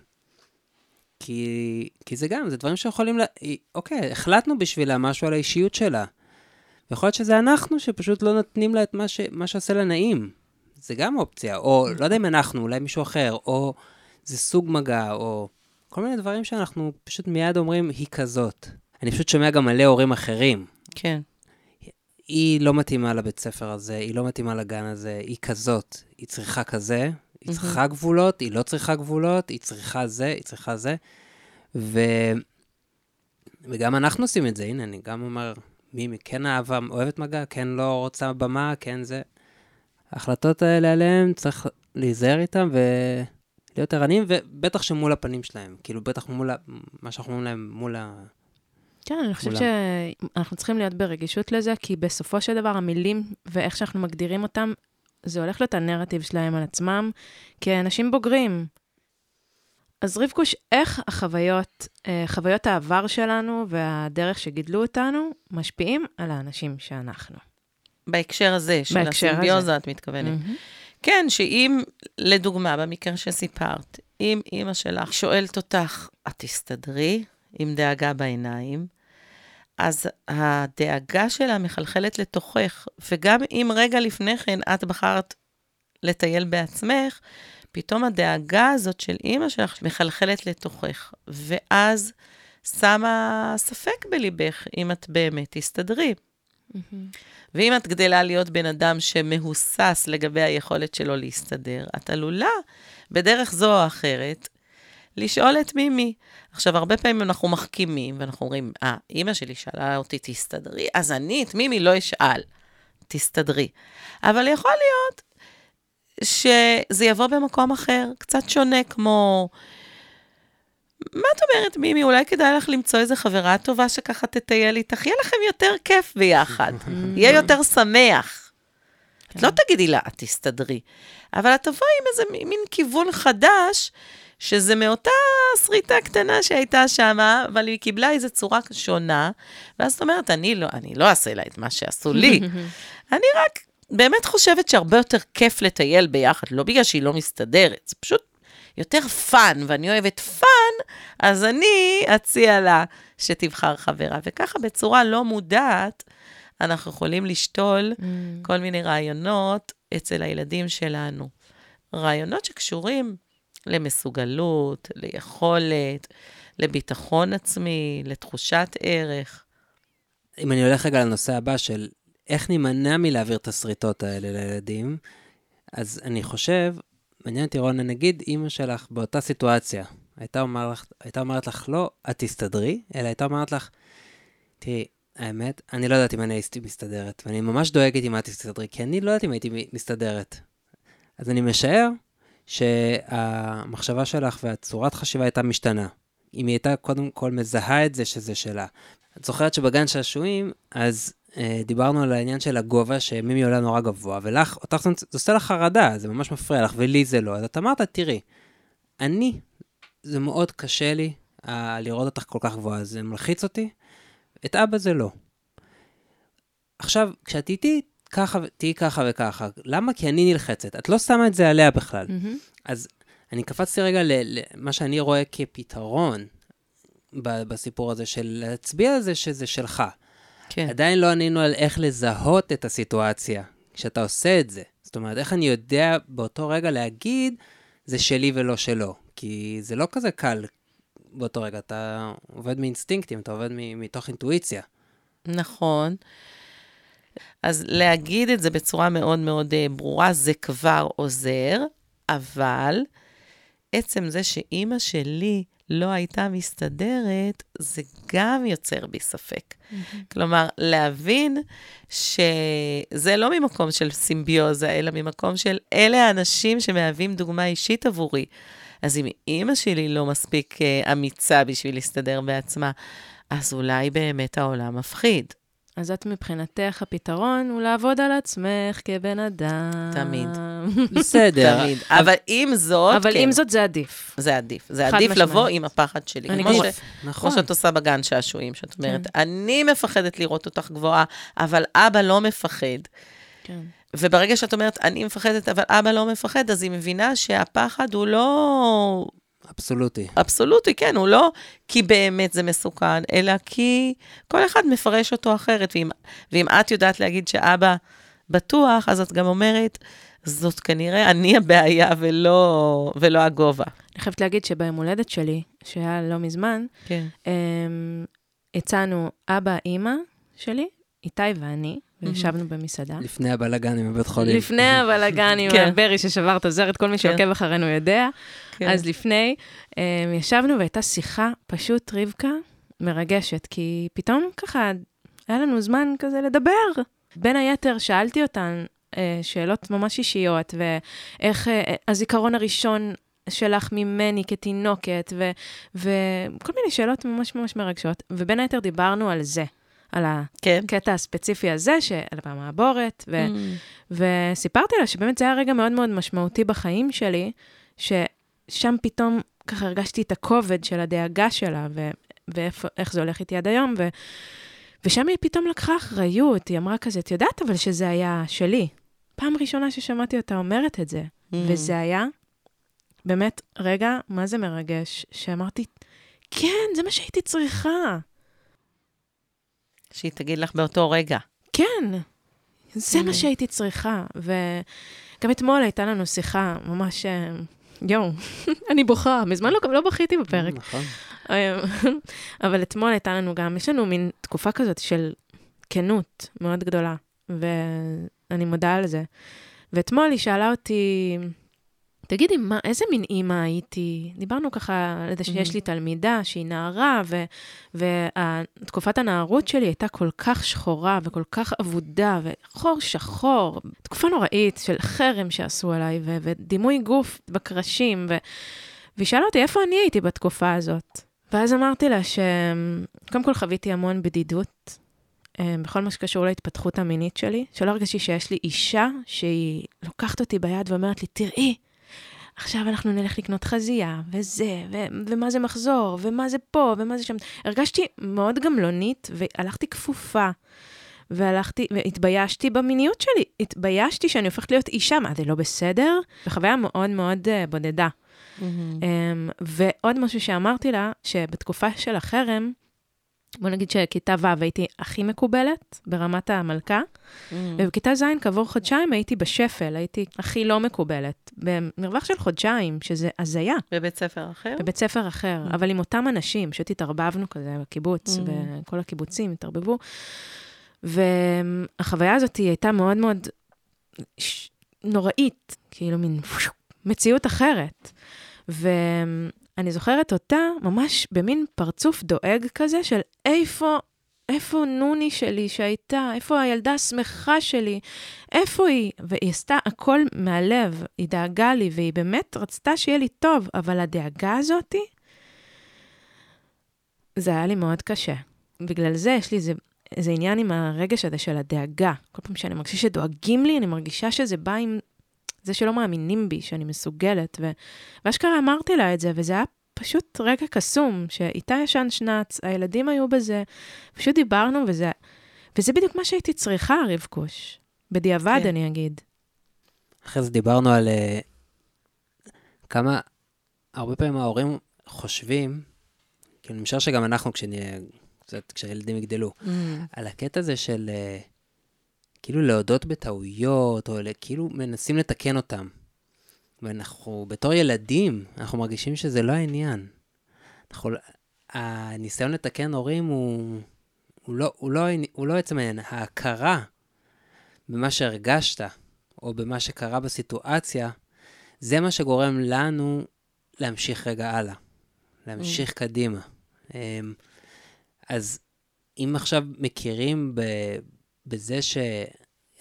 [SPEAKER 1] כי, כי זה גם, זה דברים שיכולים ל... אוקיי, החלטנו בשבילה משהו על האישיות שלה. ויכול להיות שזה אנחנו שפשוט לא נותנים לה את מה, ש... מה שעושה לה נעים. זה גם אופציה. או לא יודע אם אנחנו, אולי מישהו אחר, או זה סוג מגע, או כל מיני דברים שאנחנו פשוט מיד אומרים, היא כזאת. אני פשוט שומע גם מלא הורים אחרים.
[SPEAKER 3] כן.
[SPEAKER 1] היא לא מתאימה לבית ספר הזה, היא לא מתאימה לגן הזה, היא כזאת, היא צריכה כזה, היא צריכה גבולות, היא לא צריכה גבולות, היא צריכה זה, היא צריכה זה. ו... וגם אנחנו עושים את זה, הנה, אני גם אומר, מימי כן אהבה, אוהבת מגע, כן לא רוצה במה, כן זה. ההחלטות האלה עליהן, צריך להיזהר איתן ולהיות ערניים, ובטח שמול הפנים שלהם, כאילו, בטח מול ה... מה שאנחנו אומרים להם, מול ה...
[SPEAKER 2] כן, אני חושבת. שאנחנו צריכים להיות ברגישות לזה, כי בסופו של דבר המילים ואיך שאנחנו מגדירים אותם, זה הולך להיות הנרטיב שלהם על עצמם כאנשים בוגרים. אז רבקוש, איך החוויות, אה, חוויות העבר שלנו והדרך שגידלו אותנו, משפיעים על האנשים שאנחנו?
[SPEAKER 3] בהקשר הזה, של
[SPEAKER 2] בהקשר הזה.
[SPEAKER 3] הסימביוזה, את מתכוונת.
[SPEAKER 2] מהמם.
[SPEAKER 3] כן, שאם, לדוגמה, במקרה שסיפרת, אם אימא שלך שואלת אותך, את תסתדרי עם דאגה בעיניים, אז הדאגה שלה מחלחלת לתוכך, וגם אם רגע לפני כן את בחרת לטייל בעצמך, פתאום הדאגה הזאת של אימא שלך מחלחלת לתוכך, ואז שמה ספק בליבך אם את באמת תסתדרי. ואם את גדלה להיות בן אדם שמהוסס לגבי היכולת שלו להסתדר, את עלולה, בדרך זו או אחרת, לשאול את מימי. עכשיו, הרבה פעמים אנחנו מחכימים, ואנחנו אומרים, אה, אימא שלי שאלה אותי, תסתדרי, אז אני את מימי לא אשאל, תסתדרי. אבל יכול להיות שזה יבוא במקום אחר, קצת שונה, כמו... מה את אומרת, מימי? אולי כדאי לך למצוא איזה חברה טובה שככה תטייל איתך, יהיה לכם יותר כיף ביחד, *laughs* יהיה יותר שמח. את לא תגידי לה, את תסתדרי, אבל את תבואי עם איזה מין כיוון חדש, שזה מאותה שריטה קטנה שהייתה שם, אבל היא קיבלה איזו צורה שונה, ואז את אומרת, אני לא, אני לא אעשה לה את מה שעשו לי. *laughs* אני רק באמת חושבת שהרבה יותר כיף לטייל ביחד, לא בגלל שהיא לא מסתדרת, זה פשוט יותר fun, ואני אוהבת fun, אז אני אציע לה שתבחר חברה. וככה בצורה לא מודעת, אנחנו יכולים לשתול
[SPEAKER 2] Mm.
[SPEAKER 3] כל מיני רעיונות אצל הילדים שלנו. רעיונות שקשורים למסוגלות, ליכולת, לביטחון עצמי, לתחושת ערך.
[SPEAKER 1] אם אני הולך רגע לנושא הבא של איך נימנע מלהעביר את השריטות האלה לילדים, אז אני חושב, מעניין אותי רונה, נגיד אימא שלך באותה סיטואציה, הייתה, אומר לך, הייתה אומרת לך, לא, את תסתדרי, אלא הייתה אומרת לך, תראי, האמת, אני לא יודעת אם אני הייתי מסתדרת, ואני ממש דואגת אם את תסתדרי, כי אני לא יודעת אם הייתי מסתדרת. אז אני משער שהמחשבה שלך והצורת חשיבה הייתה משתנה. אם היא הייתה קודם כל מזהה את זה שזה שלה. את זוכרת שבגן שעשועים, אז דיברנו על העניין של הגובה, שמימי עולה נורא גבוה, ולך, אותך זה עושה לך חרדה, זה ממש מפריע לך, ולי זה לא. אז את אמרת, תראי, אני, זה מאוד קשה לי אה, לראות אותך כל כך גבוהה, זה מלחיץ אותי, את אבא זה לא. עכשיו, כשאת איתי, ככה, תהיי ככה וככה, למה? כי אני נלחצת. את לא שמה את זה עליה בכלל.
[SPEAKER 2] מהמם.
[SPEAKER 1] אז אני קפצתי רגע למה שאני רואה כפתרון בסיפור הזה, של להצביע על זה שזה שלך.
[SPEAKER 3] כן.
[SPEAKER 1] עדיין לא ענינו על איך לזהות את הסיטואציה כשאתה עושה את זה. זאת אומרת, איך אני יודע באותו רגע להגיד, זה שלי ולא שלו. כי זה לא כזה קל באותו רגע, אתה עובד מאינסטינקטים, אתה עובד מתוך אינטואיציה.
[SPEAKER 3] נכון. אז להגיד את זה בצורה מאוד מאוד אה, ברורה, זה כבר עוזר, אבל עצם זה שאימא שלי לא הייתה מסתדרת, זה גם יוצר בי ספק. כלומר, להבין שזה לא ממקום של סימביוזה, אלא ממקום של אלה האנשים שמהווים דוגמה אישית עבורי. אז אם אימא שלי לא מספיק אה, אמיצה בשביל להסתדר בעצמה, אז אולי באמת העולם מפחיד.
[SPEAKER 2] אז את מבחינתך, הפתרון הוא לעבוד על עצמך כבן אדם.
[SPEAKER 3] תמיד. *laughs*
[SPEAKER 1] בסדר.
[SPEAKER 3] תמיד. אבל עם זאת,
[SPEAKER 2] אבל
[SPEAKER 3] כן,
[SPEAKER 2] עם זאת זה עדיף.
[SPEAKER 3] זה עדיף. זה עדיף
[SPEAKER 2] משמעית.
[SPEAKER 3] לבוא עם הפחד שלי.
[SPEAKER 2] אני כמו-
[SPEAKER 3] ש...
[SPEAKER 1] נכון.
[SPEAKER 3] כמו שאת עושה בגן שעשועים, שאת אומרת,
[SPEAKER 2] כן.
[SPEAKER 3] אני מפחדת לראות אותך גבוהה, אבל אבא לא מפחד.
[SPEAKER 2] כן.
[SPEAKER 3] וברגע שאת אומרת, אני מפחדת, אבל אבא לא מפחד, אז היא מבינה שהפחד הוא לא
[SPEAKER 1] אבסולוטי.
[SPEAKER 3] אבסולוטי, כן, הוא לא כי באמת זה מסוכן, אלא כי כל אחד מפרש אותו אחרת. ואם, ואם את יודעת להגיד שאבא בטוח, אז את גם אומרת, זאת כנראה אני הבעיה ולא, ולא הגובה.
[SPEAKER 2] אני חייבת להגיד שביום הולדת שלי, שהיה לא מזמן,
[SPEAKER 3] כן.
[SPEAKER 2] אמ, הצענו אבא, אימא שלי, איתי ואני, וישבנו במסעדה.
[SPEAKER 1] לפני הבלאגן עם הבית חולים.
[SPEAKER 2] לפני הבלאגן עם *laughs*
[SPEAKER 3] כן.
[SPEAKER 2] הברי ששבר את הזרת, כל מי
[SPEAKER 3] כן.
[SPEAKER 2] שעוקב אחרינו יודע.
[SPEAKER 3] כן.
[SPEAKER 2] אז לפני, אמ, ישבנו והייתה שיחה, פשוט רבקה, מרגשת, כי פתאום ככה, היה לנו זמן כזה לדבר. בין היתר, שאלתי אותן אה, שאלות ממש אישיות, ואיך אה, הזיכרון הראשון שלך ממני כתינוקת, ו- וכל מיני שאלות ממש ממש מרגשות. ובין היתר דיברנו על זה, על
[SPEAKER 3] כן.
[SPEAKER 2] הקטע הספציפי הזה, של המעבורת, ו-
[SPEAKER 3] Mm.
[SPEAKER 2] וסיפרתי לה שבאמת זה היה רגע מאוד מאוד משמעותי בחיים שלי, ששם פתאום ככה הרגשתי את הכובד של הדאגה שלה, ו- ואיך זה הולך איתי עד היום, ו- ושם היא פתאום לקחה אחריות, היא אמרה כזה, את יודעת אבל שזה היה שלי. פעם ראשונה ששמעתי אותה אומרת את זה,
[SPEAKER 3] Mm.
[SPEAKER 2] וזה היה באמת רגע, מה זה מרגש, שאמרתי, כן, זה מה שהייתי צריכה.
[SPEAKER 3] שהיא תגיד לך באותו רגע.
[SPEAKER 2] כן, זה
[SPEAKER 3] Mm.
[SPEAKER 2] מה שהייתי צריכה. וגם אתמול הייתה לנו שיחה ממש, אה, יואו, *laughs* אני בוכה, מזמן לא, לא בכיתי בפרק.
[SPEAKER 1] נכון.
[SPEAKER 2] אה, אבל אתמול הייתה לנו גם, יש לנו מין תקופה כזאת של כנות מאוד גדולה, ואני מודה על זה. ואתמול היא שאלה אותי, תגידי, מה, איזה מין אימא הייתי? דיברנו ככה על זה שיש לי תלמידה שהיא נערה, ו, ותקופת הנערות שלי הייתה כל כך שחורה וכל כך אבודה, וחור שחור, תקופה נוראית של חרם שעשו עליי, ו, ודימוי גוף בקרשים, ו, והיא שאלה אותי, איפה אני הייתי בתקופה הזאת? ואז אמרתי לה שקודם כל חוויתי המון בדידות, אה, בכל מה שקשור להתפתחות המינית שלי, שלא הרגשתי שיש לי אישה שהיא לוקחת אותי ביד ואומרת לי, תראי, עכשיו אנחנו נלך לקנות חזייה, וזה, ו- ומה זה מחזור, ומה זה פה, ומה זה שם. הרגשתי מאוד גמלונית, והלכתי כפופה. והלכתי, והתביישתי במיניות שלי. התביישתי שאני הופכת להיות אישה, מה, זה לא בסדר? וחוויה מאוד מאוד uh, בודדה.
[SPEAKER 3] Mm.
[SPEAKER 2] אמ, ועוד משהו שאמרתי לה, שבתקופה של החרם, בוא נגיד שכיתה ו' הייתי הכי מקובלת ברמת המלכה, ובכיתה ז' כעבור חודשיים הייתי בשפל, הייתי הכי לא מקובלת, במרווח של חודשיים, שזה הזיה.
[SPEAKER 3] בבית ספר אחר?
[SPEAKER 2] בבית ספר אחר, אבל עם אותם אנשים, פשוט התערבבנו כזה בקיבוץ, וכל הקיבוצים התערבבו. והחוויה הזאת הייתה מאוד מאוד ש... נוראית, כאילו מין מציאות אחרת. ואני זוכרת אותה ממש במין פרצוף דואג כזה של איפה, איפה נוני שלי שהייתה, איפה הילדה השמחה שלי, איפה היא? והיא עשתה הכל מהלב, היא דאגה לי, והיא באמת רצתה שיהיה לי טוב, אבל הדאגה הזאתי, זה היה לי מאוד קשה. בגלל זה יש לי איזה, איזה עניין עם הרגש הזה של הדאגה. כל פעם שאני מרגישה שדואגים לי, אני מרגישה שזה בא עם זה שלא מאמינים בי, שאני מסוגלת. ו... ואשכרה אמרתי לה את זה, וזה היה פשוט רגע קסום, שאיתה ישן שנץ, הילדים היו בזה, פשוט דיברנו, וזה, וזה בדיוק מה שהייתי צריכה, רבקוש. בדיעבד, כן. אני אגיד.
[SPEAKER 1] אחרי זה דיברנו על uh, כמה, הרבה פעמים ההורים חושבים, כאילו, אני משער שגם אנחנו, כשנהיה, קצת, כשהילדים יגדלו, mm. על הקטע הזה של... Uh, כאילו להודות בטעויות, או כאילו מנסים לתקן אותם. ואנחנו, בתור ילדים, אנחנו מרגישים שזה לא העניין. אנחנו, הניסיון לתקן הורים הוא, הוא, לא, הוא, לא, הוא לא עצם העניין, ההכרה במה שהרגשת, או במה שקרה בסיטואציה, זה מה שגורם לנו להמשיך רגע הלאה, להמשיך mm. קדימה. אמ, אז אם עכשיו מכירים ב, בזה ש...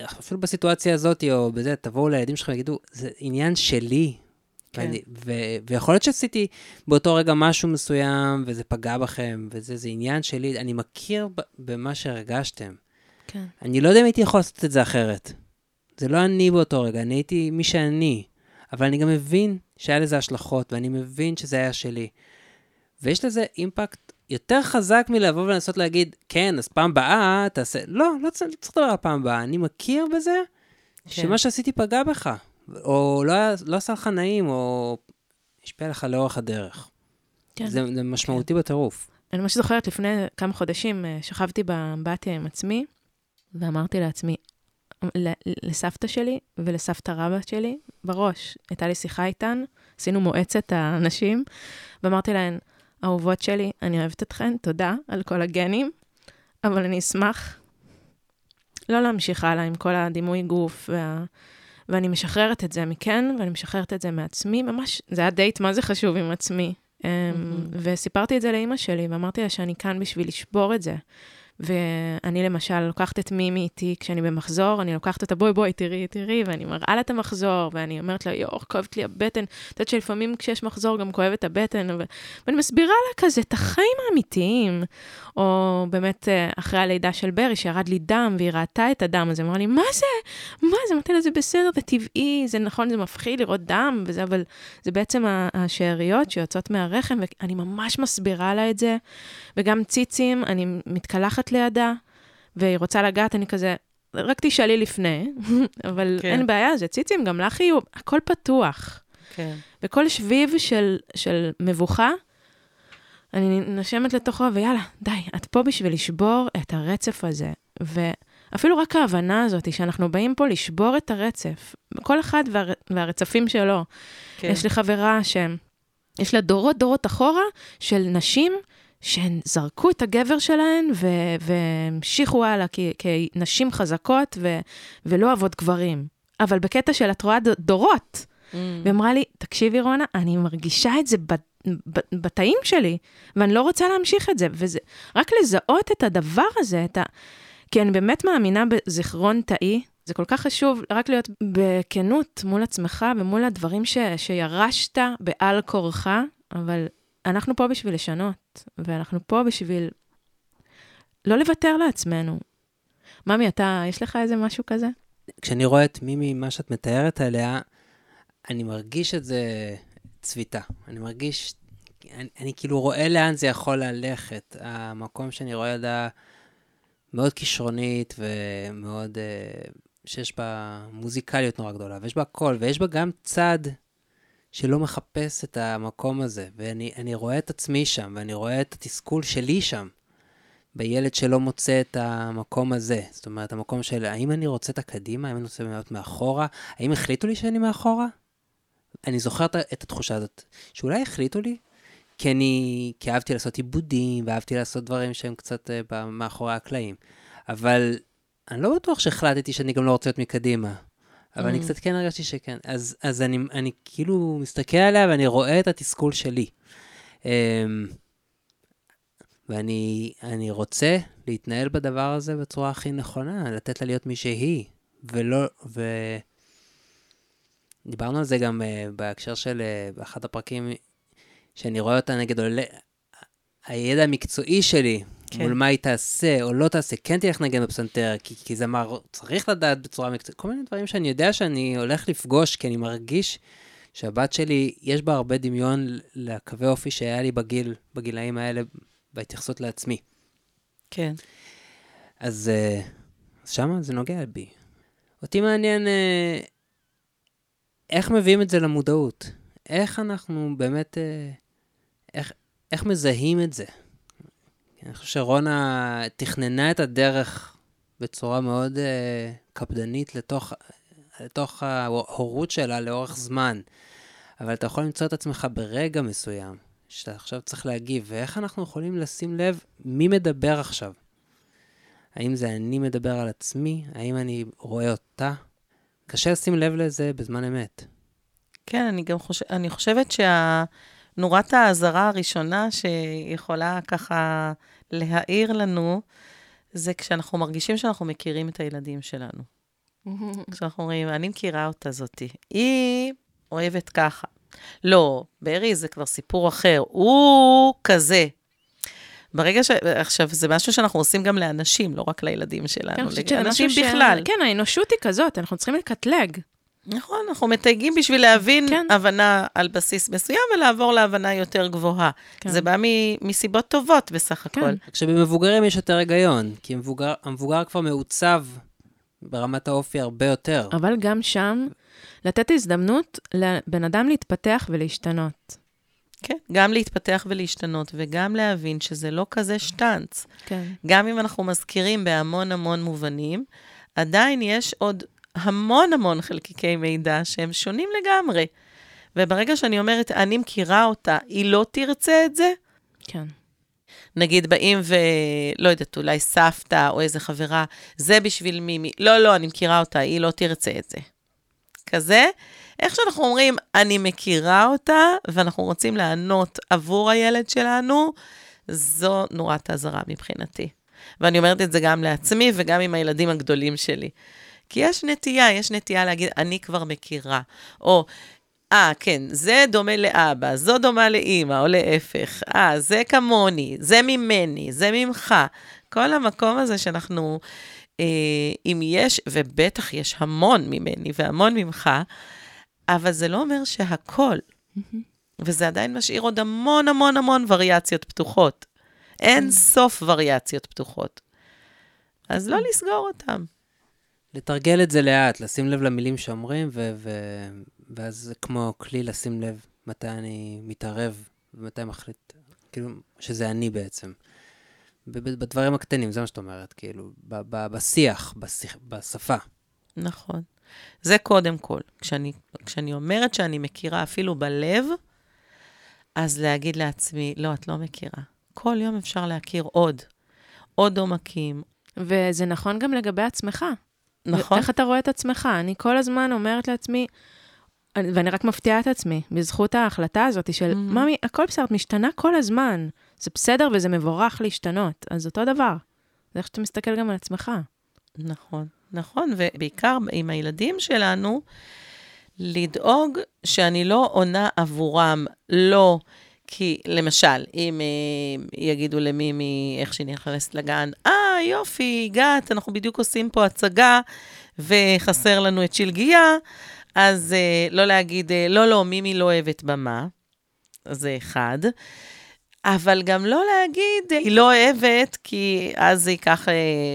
[SPEAKER 1] אפילו בסיטואציה הזאת, או בזה, תבואו לילדים שלכם ויגידו, זה עניין שלי. כן. ואני, ו, ויכול להיות שעשיתי באותו רגע משהו מסוים, וזה פגע בכם, וזה זה עניין שלי, אני מכיר במה שהרגשתם. כן. אני לא יודע אם הייתי יכול לעשות את זה אחרת. זה לא אני באותו רגע, אני הייתי מי שאני. אבל אני גם מבין שהיה לזה השלכות, ואני מבין שזה היה שלי. ויש לזה אימפקט יותר חזק מלבוא ולנסות להגיד, כן, אז פעם באה תעשה... לא, לא צריך, לא צריך לדבר על פעם באה. אני מכיר בזה כן. שמה שעשיתי פגע בך, או לא, לא עשה לך נעים, או השפיע לך לאורך הדרך. כן. זה, זה משמעותי כן. בטירוף.
[SPEAKER 2] אני ממש זוכרת לפני כמה חודשים, אה, שכבתי באמבטיה עם עצמי, ואמרתי לעצמי, לסבתא שלי ולסבתא רבא שלי, בראש, הייתה לי שיחה איתן, עשינו מועצת האנשים, ואמרתי להן, אהובות שלי, אני אוהבת אתכן, תודה על כל הגנים, אבל אני אשמח לא להמשיך הלאה עם כל הדימוי גוף, וה... ואני משחררת את זה מכן, ואני משחררת את זה מעצמי, ממש, זה היה דייט מה זה חשוב עם עצמי. Mm-hmm. וסיפרתי את זה לאימא שלי, ואמרתי לה שאני כאן בשביל לשבור את זה. ואני למשל לוקחת את מימי איתי כשאני במחזור, אני לוקחת אותה, בואי בואי, תראי, תראי, ואני מראה לה את המחזור, ואני אומרת לה, יואו, כואבת לי הבטן. את יודעת שלפעמים כשיש מחזור גם כואבת הבטן, ו... ואני מסבירה לה כזה את החיים האמיתיים. או באמת אה, אחרי הלידה של ברי, שירד לי דם, והיא ראתה את הדם הזה, אמרה לי, מה זה? מה זה? אמרתי לה, זה בסדר, זה טבעי, זה נכון, זה מפחיד לראות דם וזה, אבל זה בעצם השאריות שיוצאות מהרחם, ואני ממש מסבירה לה את זה. וגם ציצים, אני מתקלחת לידה, והיא רוצה לגעת, אני כזה, רק תשאלי לפני, *laughs* אבל כן. אין בעיה, זה ציצים, גם לך יהיו, הכל פתוח. כן. וכל שביב של, של מבוכה, אני נשמת לתוכו, ויאללה, די, את פה בשביל לשבור את הרצף הזה. ואפילו רק ההבנה הזאת, שאנחנו באים פה לשבור את הרצף, כל אחד וה, והרצפים שלו. כן. יש לי חברה שיש לה דורות דורות אחורה של נשים שהן זרקו את הגבר שלהן והמשיכו הלאה כנשים חזקות ו, ולא אוהבות גברים. אבל בקטע של את רואה דורות. Mm. והיא אמרה לי, תקשיבי רונה, אני מרגישה את זה בתאים שלי, ואני לא רוצה להמשיך את זה. וזה, רק לזהות את הדבר הזה, את ה... כי אני באמת מאמינה בזיכרון תאי. זה כל כך חשוב רק להיות בכנות מול עצמך ומול הדברים ש, שירשת בעל כורחה, אבל אנחנו פה בשביל לשנות, ואנחנו פה בשביל לא לוותר לעצמנו. ממי, אתה, יש לך איזה משהו כזה?
[SPEAKER 1] כשאני רואה את מימי, מה שאת מתארת עליה, אני מרגיש את זה צביטה. אני מרגיש, אני, אני כאילו רואה לאן זה יכול ללכת. המקום שאני רואה ילדה מאוד כישרונית ומאוד, uh, שיש בה מוזיקליות נורא גדולה, ויש בה הכל, ויש בה גם צד שלא מחפש את המקום הזה, ואני אני רואה את עצמי שם, ואני רואה את התסכול שלי שם, בילד שלא מוצא את המקום הזה. זאת אומרת, המקום של האם אני רוצה את הקדימה, האם אני רוצה להיות מאחורה, האם החליטו לי שאני מאחורה? אני זוכר את התחושה הזאת, שאולי החליטו לי, כי אני, כי אהבתי לעשות עיבודים, ואהבתי לעשות דברים שהם קצת uh, מאחורי הקלעים. אבל אני לא בטוח שהחלטתי שאני גם לא רוצה להיות מקדימה. אבל mm. אני קצת כן הרגשתי שכן. אז, אז אני, אני כאילו מסתכל עליה ואני רואה את התסכול שלי. Um, ואני רוצה להתנהל בדבר הזה בצורה הכי נכונה, לתת לה להיות מי שהיא, ולא, ו... דיברנו על זה גם uh, בהקשר של, uh, באחד הפרקים, שאני רואה אותה נגד עולה, הידע המקצועי שלי, כן. מול מה היא תעשה או לא תעשה, כן תלך נגן בפסנתר, כי, כי זה מה, צריך לדעת בצורה מקצועית, כל מיני דברים שאני יודע שאני הולך לפגוש, כי אני מרגיש שהבת שלי, יש בה הרבה דמיון לקווי אופי שהיה לי בגיל, בגילאים האלה, בהתייחסות לעצמי.
[SPEAKER 3] כן.
[SPEAKER 1] אז, uh, אז שמה זה נוגע בי. אותי מעניין uh, איך מביאים את זה למודעות. איך אנחנו באמת, uh, איך, איך מזהים את זה. אני חושב שרונה תכננה את הדרך בצורה מאוד uh, קפדנית לתוך, לתוך ההורות שלה לאורך זמן. אבל אתה יכול למצוא את עצמך ברגע מסוים, שאתה עכשיו צריך להגיב, ואיך אנחנו יכולים לשים לב מי מדבר עכשיו. האם זה אני מדבר על עצמי? האם אני רואה אותה? קשה לשים לב לזה בזמן אמת.
[SPEAKER 3] כן, אני גם חושב, אני חושבת שהנורת האזהרה הראשונה שיכולה ככה להעיר לנו, זה כשאנחנו מרגישים שאנחנו מכירים את הילדים שלנו. *laughs* כשאנחנו אומרים, אני מכירה אותה זאתי, היא אוהבת ככה. לא, ברי זה כבר סיפור אחר, הוא כזה. ברגע ש... עכשיו, זה משהו שאנחנו עושים גם לאנשים, לא רק לילדים שלנו,
[SPEAKER 2] כן, לאנשים בכלל. ש... כן, האנושות היא כזאת, אנחנו צריכים לקטלג.
[SPEAKER 3] נכון, אנחנו מתייגים בשביל להבין כן. הבנה על בסיס מסוים ולעבור להבנה יותר גבוהה. כן. זה בא מ- מסיבות טובות בסך הכל. כן.
[SPEAKER 1] כשבמבוגרים יש יותר היגיון, כי המבוגר, המבוגר כבר מעוצב ברמת האופי הרבה יותר.
[SPEAKER 2] אבל גם שם, לתת הזדמנות לבן אדם להתפתח ולהשתנות.
[SPEAKER 3] כן, גם להתפתח ולהשתנות, וגם להבין שזה לא כזה שטאנץ. כן. גם אם אנחנו מזכירים בהמון המון מובנים, עדיין יש עוד המון המון חלקיקי מידע שהם שונים לגמרי. וברגע שאני אומרת, אני מכירה אותה, היא לא תרצה את זה?
[SPEAKER 2] כן.
[SPEAKER 3] נגיד באים ולא יודעת, אולי סבתא או איזה חברה, זה בשביל מימי. לא, לא, אני מכירה אותה, היא לא תרצה את זה. כזה. איך שאנחנו אומרים, אני מכירה אותה, ואנחנו רוצים לענות עבור הילד שלנו, זו נורת אזהרה מבחינתי. ואני אומרת את זה גם לעצמי וגם עם הילדים הגדולים שלי. כי יש נטייה, יש נטייה להגיד, אני כבר מכירה. או, אה, כן, זה דומה לאבא, זו דומה לאימא, או להפך. אה, זה כמוני, זה ממני, זה ממך. כל המקום הזה שאנחנו, אה, אם יש, ובטח יש המון ממני והמון ממך, אבל זה לא אומר שהכל. וזה עדיין משאיר עוד המון המון המון וריאציות פתוחות. אין סוף וריאציות פתוחות. אז לא לסגור אותם.
[SPEAKER 1] לתרגל את זה לאט, לשים לב למילים שאומרים, ו- ו- ואז זה כמו כלי לשים לב מתי אני מתערב ומתי מחליט, כאילו, שזה אני בעצם. בדברים הקטנים, זה מה שאת אומרת, כאילו, ב- ב- בשיח, בשיח, בשפה.
[SPEAKER 3] נכון. זה קודם כל. כשאני, כשאני אומרת שאני מכירה אפילו בלב, אז להגיד לעצמי, לא, את לא מכירה. כל יום אפשר להכיר עוד. עוד עומקים.
[SPEAKER 2] וזה נכון גם לגבי עצמך.
[SPEAKER 3] נכון.
[SPEAKER 2] איך אתה רואה את עצמך? אני כל הזמן אומרת לעצמי, ואני רק מפתיעה את עצמי, בזכות ההחלטה הזאת של. ממי, הכל בסדר, את משתנה כל הזמן. זה בסדר וזה מבורך להשתנות. אז אותו דבר. זה איך שאתה מסתכל גם על עצמך.
[SPEAKER 3] נכון, נכון, ובעיקר עם הילדים שלנו, לדאוג שאני לא עונה עבורם, לא כי, למשל, אם אה, יגידו למימי, איך שהיא נכנסת לגן, אה, יופי, הגעת, אנחנו בדיוק עושים פה הצגה, וחסר לנו את שלגיה, אז אה, לא להגיד, אה, לא, לא, מימי לא אוהבת במה, זה אחד. אבל גם לא להגיד, היא לא אוהבת, כי אז זה ייקח אה,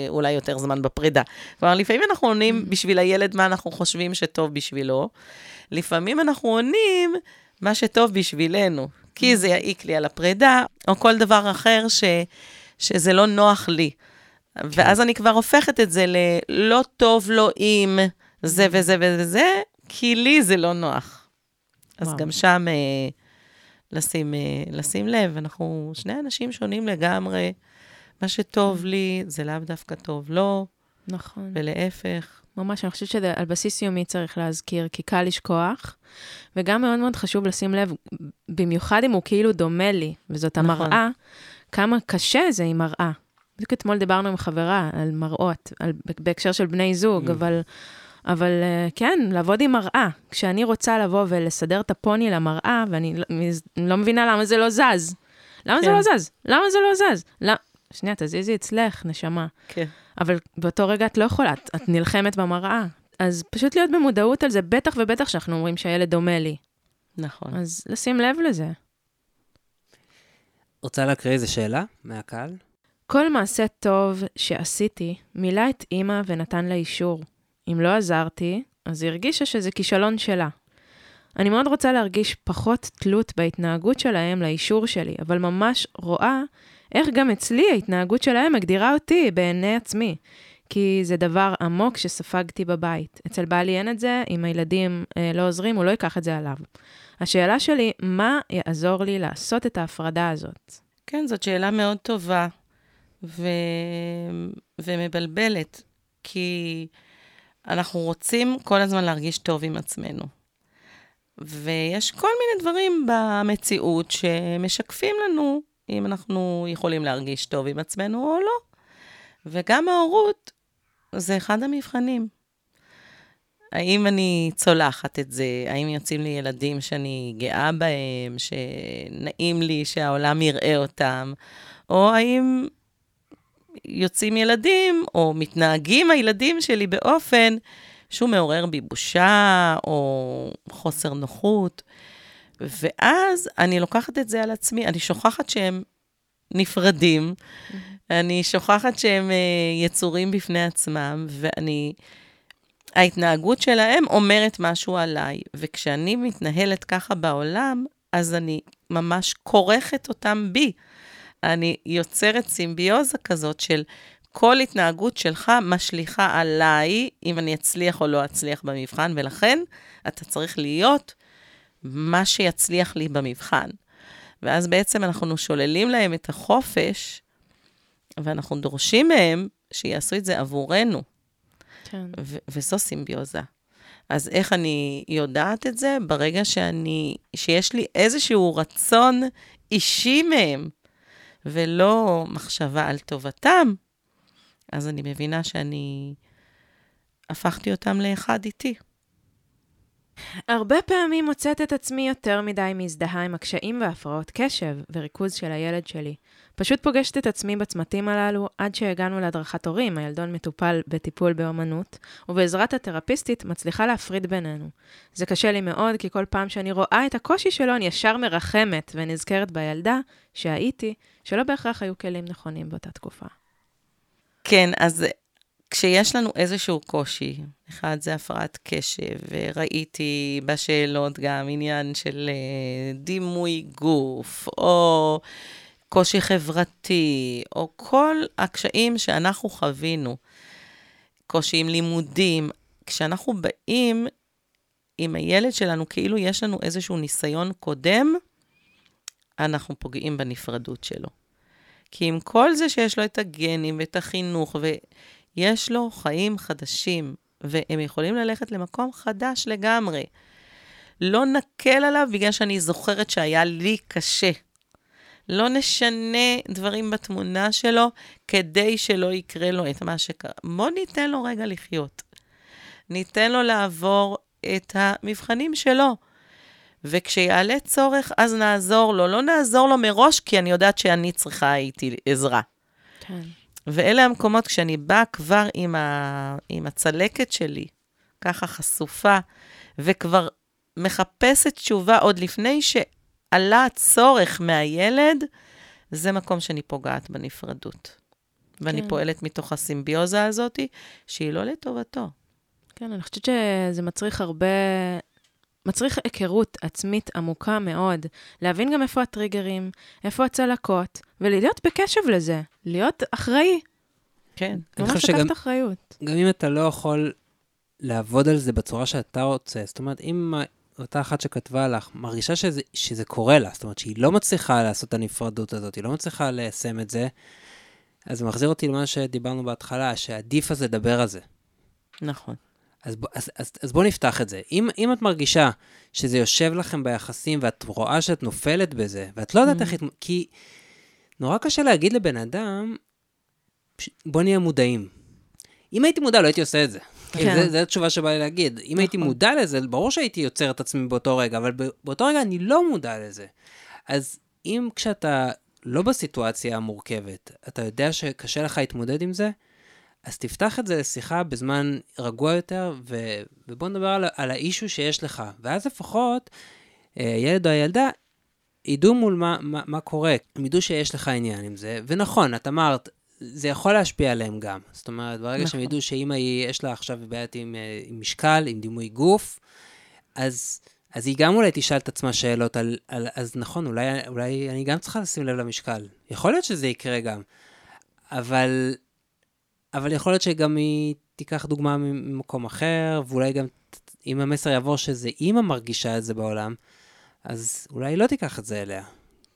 [SPEAKER 3] אולי יותר זמן בפרידה. כלומר, לפעמים אנחנו עונים. בשביל הילד מה אנחנו חושבים שטוב בשבילו. לפעמים אנחנו עונים מה שטוב בשבילנו, כי זה יעיק לי על הפרידה, או כל דבר אחר ש, שזה לא נוח לי. ואז אני כבר הופכת את זה ללא טוב לו אם זה וזה וזה, כי לי זה לא נוח. אז. גם שם אה, לשים, אה, לשים לב, אנחנו שני אנשים שונים לגמרי. מה שטוב לי זה לאו דווקא טוב לו,
[SPEAKER 2] נכון.
[SPEAKER 3] ולהפך.
[SPEAKER 2] ממש, אני חושבת שזה על בסיס יומי צריך להזכיר, כי קל לשכוח, וגם מאוד מאוד חשוב לשים לב, במיוחד אם הוא כאילו דומה לי, וזאת
[SPEAKER 3] נכון.
[SPEAKER 2] המראה, כמה קשה זה עם מראה. בדיוק אתמול דיברנו עם חברה על מראות, על, בהקשר של בני זוג,
[SPEAKER 1] Mm.
[SPEAKER 2] אבל, אבל אה, כן, לעבוד עם מראה. כשאני רוצה לבוא ולסדר את הפוני למראה, ואני לא- לא מבינה למה זה לא זז. למה זה
[SPEAKER 3] כן.
[SPEAKER 2] לא זז? למה זה לא זז? למה... שנייה, תזיזי אצלך, נשמה.
[SPEAKER 3] כן.
[SPEAKER 2] אבל באותו רגע את לא יכולה, את, את נלחמת במראה. אז פשוט להיות במודעות על זה, בטח ובטח שאנחנו אומרים שהילד דומה לי.
[SPEAKER 3] נכון.
[SPEAKER 2] אז לשים לב לזה.
[SPEAKER 1] רוצה להקריא איזה שאלה מהקהל?
[SPEAKER 2] כל מעשה טוב שעשיתי, מילא את אימא ונתן לה אישור. אם לא עזרתי, אז היא הרגישה שזה כישלון שלה. אני מאוד רוצה להרגיש פחות תלות בהתנהגות שלהם לאישור שלי, אבל ממש רואה איך גם אצלי ההתנהגות שלהם מגדירה אותי בעיני עצמי. כי זה דבר עמוק שספגתי בבית. אצל בעלי אין את זה, אם הילדים אה, לא עוזרים, הוא לא ייקח את זה עליו. השאלה שלי, מה יעזור לי לעשות את ההפרדה הזאת?
[SPEAKER 3] כן, זאת שאלה מאוד טובה ו... ומבלבלת, כי אנחנו רוצים כל הזמן להרגיש טוב עם עצמנו. ויש כל מיני דברים במציאות שמשקפים לנו אם אנחנו יכולים להרגיש טוב עם עצמנו או לא. וגם ההורות זה אחד המבחנים. האם אני צולחת את זה? האם יוצאים לי ילדים שאני גאה בהם, שנעים לי שהעולם יראה אותם? או האם יוצאים ילדים, או מתנהגים הילדים שלי באופן שהוא מעורר בי בושה, או חוסר נוחות. ואז אני לוקחת את זה על עצמי, אני שוכחת שהם נפרדים, אני שוכחת שהם uh, יצורים בפני עצמם, ואני... ההתנהגות שלהם אומרת משהו עליי, וכשאני מתנהלת ככה בעולם, אז אני ממש כורכת אותם בי. אני יוצרת סימביוזה כזאת של כל התנהגות שלך משליכה עליי, אם אני אצליח או לא אצליח במבחן, ולכן אתה צריך להיות מה שיצליח לי במבחן. ואז בעצם אנחנו שוללים להם את החופש, ואנחנו דורשים מהם שיעשו את זה עבורנו.
[SPEAKER 2] כן.
[SPEAKER 3] ו- וזו סימביוזה. אז איך אני יודעת את זה? ברגע שאני, שיש לי איזשהו רצון אישי מהם, ולא מחשבה על טובתם, אז אני מבינה שאני הפכתי אותם לאחד איתי.
[SPEAKER 2] הרבה פעמים מוצאת את עצמי יותר מדי מזדהה עם הקשיים והפרעות קשב וריכוז של הילד שלי. פשוט פוגשת את עצמי בצמתים הללו עד שהגענו להדרכת הורים, הילדון מטופל בטיפול באמנות, ובעזרת התרפיסטית מצליחה להפריד בינינו. זה קשה לי מאוד, כי כל פעם שאני רואה את הקושי שלו, אני ישר מרחמת ונזכרת בילדה שהייתי, שלא בהכרח היו כלים נכונים באותה תקופה.
[SPEAKER 3] כן, אז כשיש לנו איזשהו קושי, אחד זה הפרעת קשב, וראיתי בשאלות גם עניין של אה, דימוי גוף, או קושי חברתי, או כל הקשיים שאנחנו חווינו, קושי עם לימודים, כשאנחנו באים עם הילד שלנו, כאילו יש לנו איזשהו ניסיון קודם, אנחנו פוגעים בנפרדות שלו. כי עם כל זה שיש לו את הגנים ואת החינוך, ויש לו חיים חדשים, והם יכולים ללכת למקום חדש לגמרי. לא נקל עליו בגלל שאני זוכרת שהיה לי קשה. לא נשנה דברים בתמונה שלו כדי שלא יקרה לו את מה שקרה. בוא ניתן לו רגע לחיות. ניתן לו לעבור את המבחנים שלו. וכשיעלה צורך, אז נעזור לו. לא נעזור לו מראש, כי אני יודעת שאני צריכה איתי עזרה.
[SPEAKER 2] כן.
[SPEAKER 3] ואלה המקומות, כשאני באה כבר עם, ה... עם הצלקת שלי, ככה חשופה, וכבר מחפשת תשובה עוד לפני שעלה הצורך מהילד, זה מקום שאני פוגעת בנפרדות. ואני
[SPEAKER 2] כן.
[SPEAKER 3] פועלת מתוך הסימביוזה הזאת, שהיא לא לטובתו.
[SPEAKER 2] כן, אני חושבת שזה מצריך הרבה מצריך היכרות עצמית עמוקה מאוד, להבין גם איפה הטריגרים, איפה הצלקות, ולהיות בקשב לזה, להיות אחראי,
[SPEAKER 3] כן.
[SPEAKER 1] אני
[SPEAKER 2] ממש
[SPEAKER 1] חושב שגם-
[SPEAKER 2] לקחת אחריות.
[SPEAKER 1] גם אם אתה לא יכול לעבוד על זה בצורה שאתה רוצה, זאת אומרת, אם אותה אחת שכתבה לך מרגישה שזה, שזה קורה לה, זאת אומרת שהיא לא מצליחה לעשות את הנפרדות הזאת, היא לא מצליחה ליישם את זה, אז זה מחזיר אותי למה שדיברנו בהתחלה, שעדיף אז לדבר על זה.
[SPEAKER 3] נכון.
[SPEAKER 1] אז, אז, אז, אז בואו נפתח את זה. אם, אם את מרגישה שזה יושב לכם ביחסים ואת רואה שאת נופלת בזה, ואת לא יודעת איך... להתמ- כי נורא קשה להגיד לבן אדם, פש- בוא נהיה מודעים. אם הייתי מודע, לא הייתי עושה את זה.
[SPEAKER 2] כן.
[SPEAKER 1] כן. זו התשובה שבא לי להגיד. אם הייתי
[SPEAKER 3] נכון.
[SPEAKER 1] מודע לזה, ברור שהייתי יוצר את עצמי באותו רגע, אבל באותו רגע אני לא מודע לזה. אז אם כשאתה לא בסיטואציה המורכבת, אתה יודע שקשה לך להתמודד עם זה, אז תפתח את זה לשיחה בזמן רגוע יותר, ו... ובוא נדבר על, על האישו שיש לך. ואז לפחות, אה, הילד או הילדה ידעו מול מה, מה, מה קורה, הם ידעו שיש לך עניין עם זה. ונכון, את אמרת, זה יכול להשפיע עליהם גם. זאת אומרת, ברגע שהם
[SPEAKER 3] נכון.
[SPEAKER 1] ידעו שאמא היא, יש לה עכשיו בעיית עם, אה, עם משקל, עם דימוי גוף, אז, אז היא גם אולי תשאל את עצמה שאלות על, על אז נכון, אולי, אולי אני גם צריכה לשים לב למשקל. יכול להיות שזה יקרה גם, אבל, אבל יכול להיות שגם היא תיקח דוגמה ממקום אחר, ואולי גם אם המסר יעבור שזה אימא מרגישה את זה בעולם, אז אולי היא לא תיקח את זה אליה.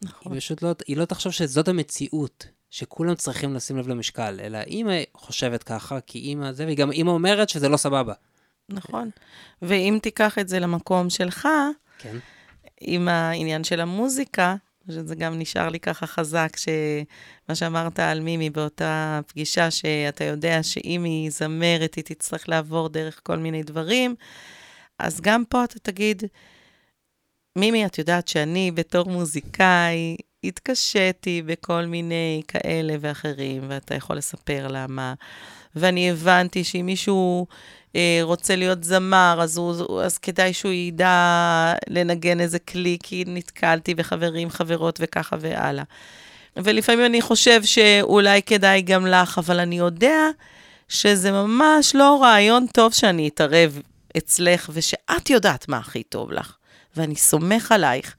[SPEAKER 3] נכון.
[SPEAKER 1] היא פשוט לא, היא לא תחשוב שזאת המציאות, שכולם צריכים לשים לב למשקל, אלא אימא חושבת ככה, כי אימא זה, וגם אימא אומרת שזה לא סבבה.
[SPEAKER 3] נכון. ואם תיקח את זה למקום שלך,
[SPEAKER 1] כן.
[SPEAKER 3] עם העניין של המוזיקה, שזה גם נשאר לי ככה חזק, שמה שאמרת על מימי באותה פגישה, שאתה יודע שאם היא זמרת, היא תצטרך לעבור דרך כל מיני דברים, אז גם פה אתה תגיד, מימי, את יודעת שאני בתור מוזיקאי, התקשיתי בכל מיני כאלה ואחרים, ואתה יכול לספר למה. ואני הבנתי שאם מישהו אה, רוצה להיות זמר, אז, הוא, אז כדאי שהוא ידע לנגן איזה כלי, כי נתקלתי בחברים, חברות וככה והלאה. ולפעמים אני חושב שאולי כדאי גם לך, אבל אני יודע שזה ממש לא רעיון טוב שאני אתערב אצלך, ושאת יודעת מה הכי טוב לך, ואני סומך עלייך.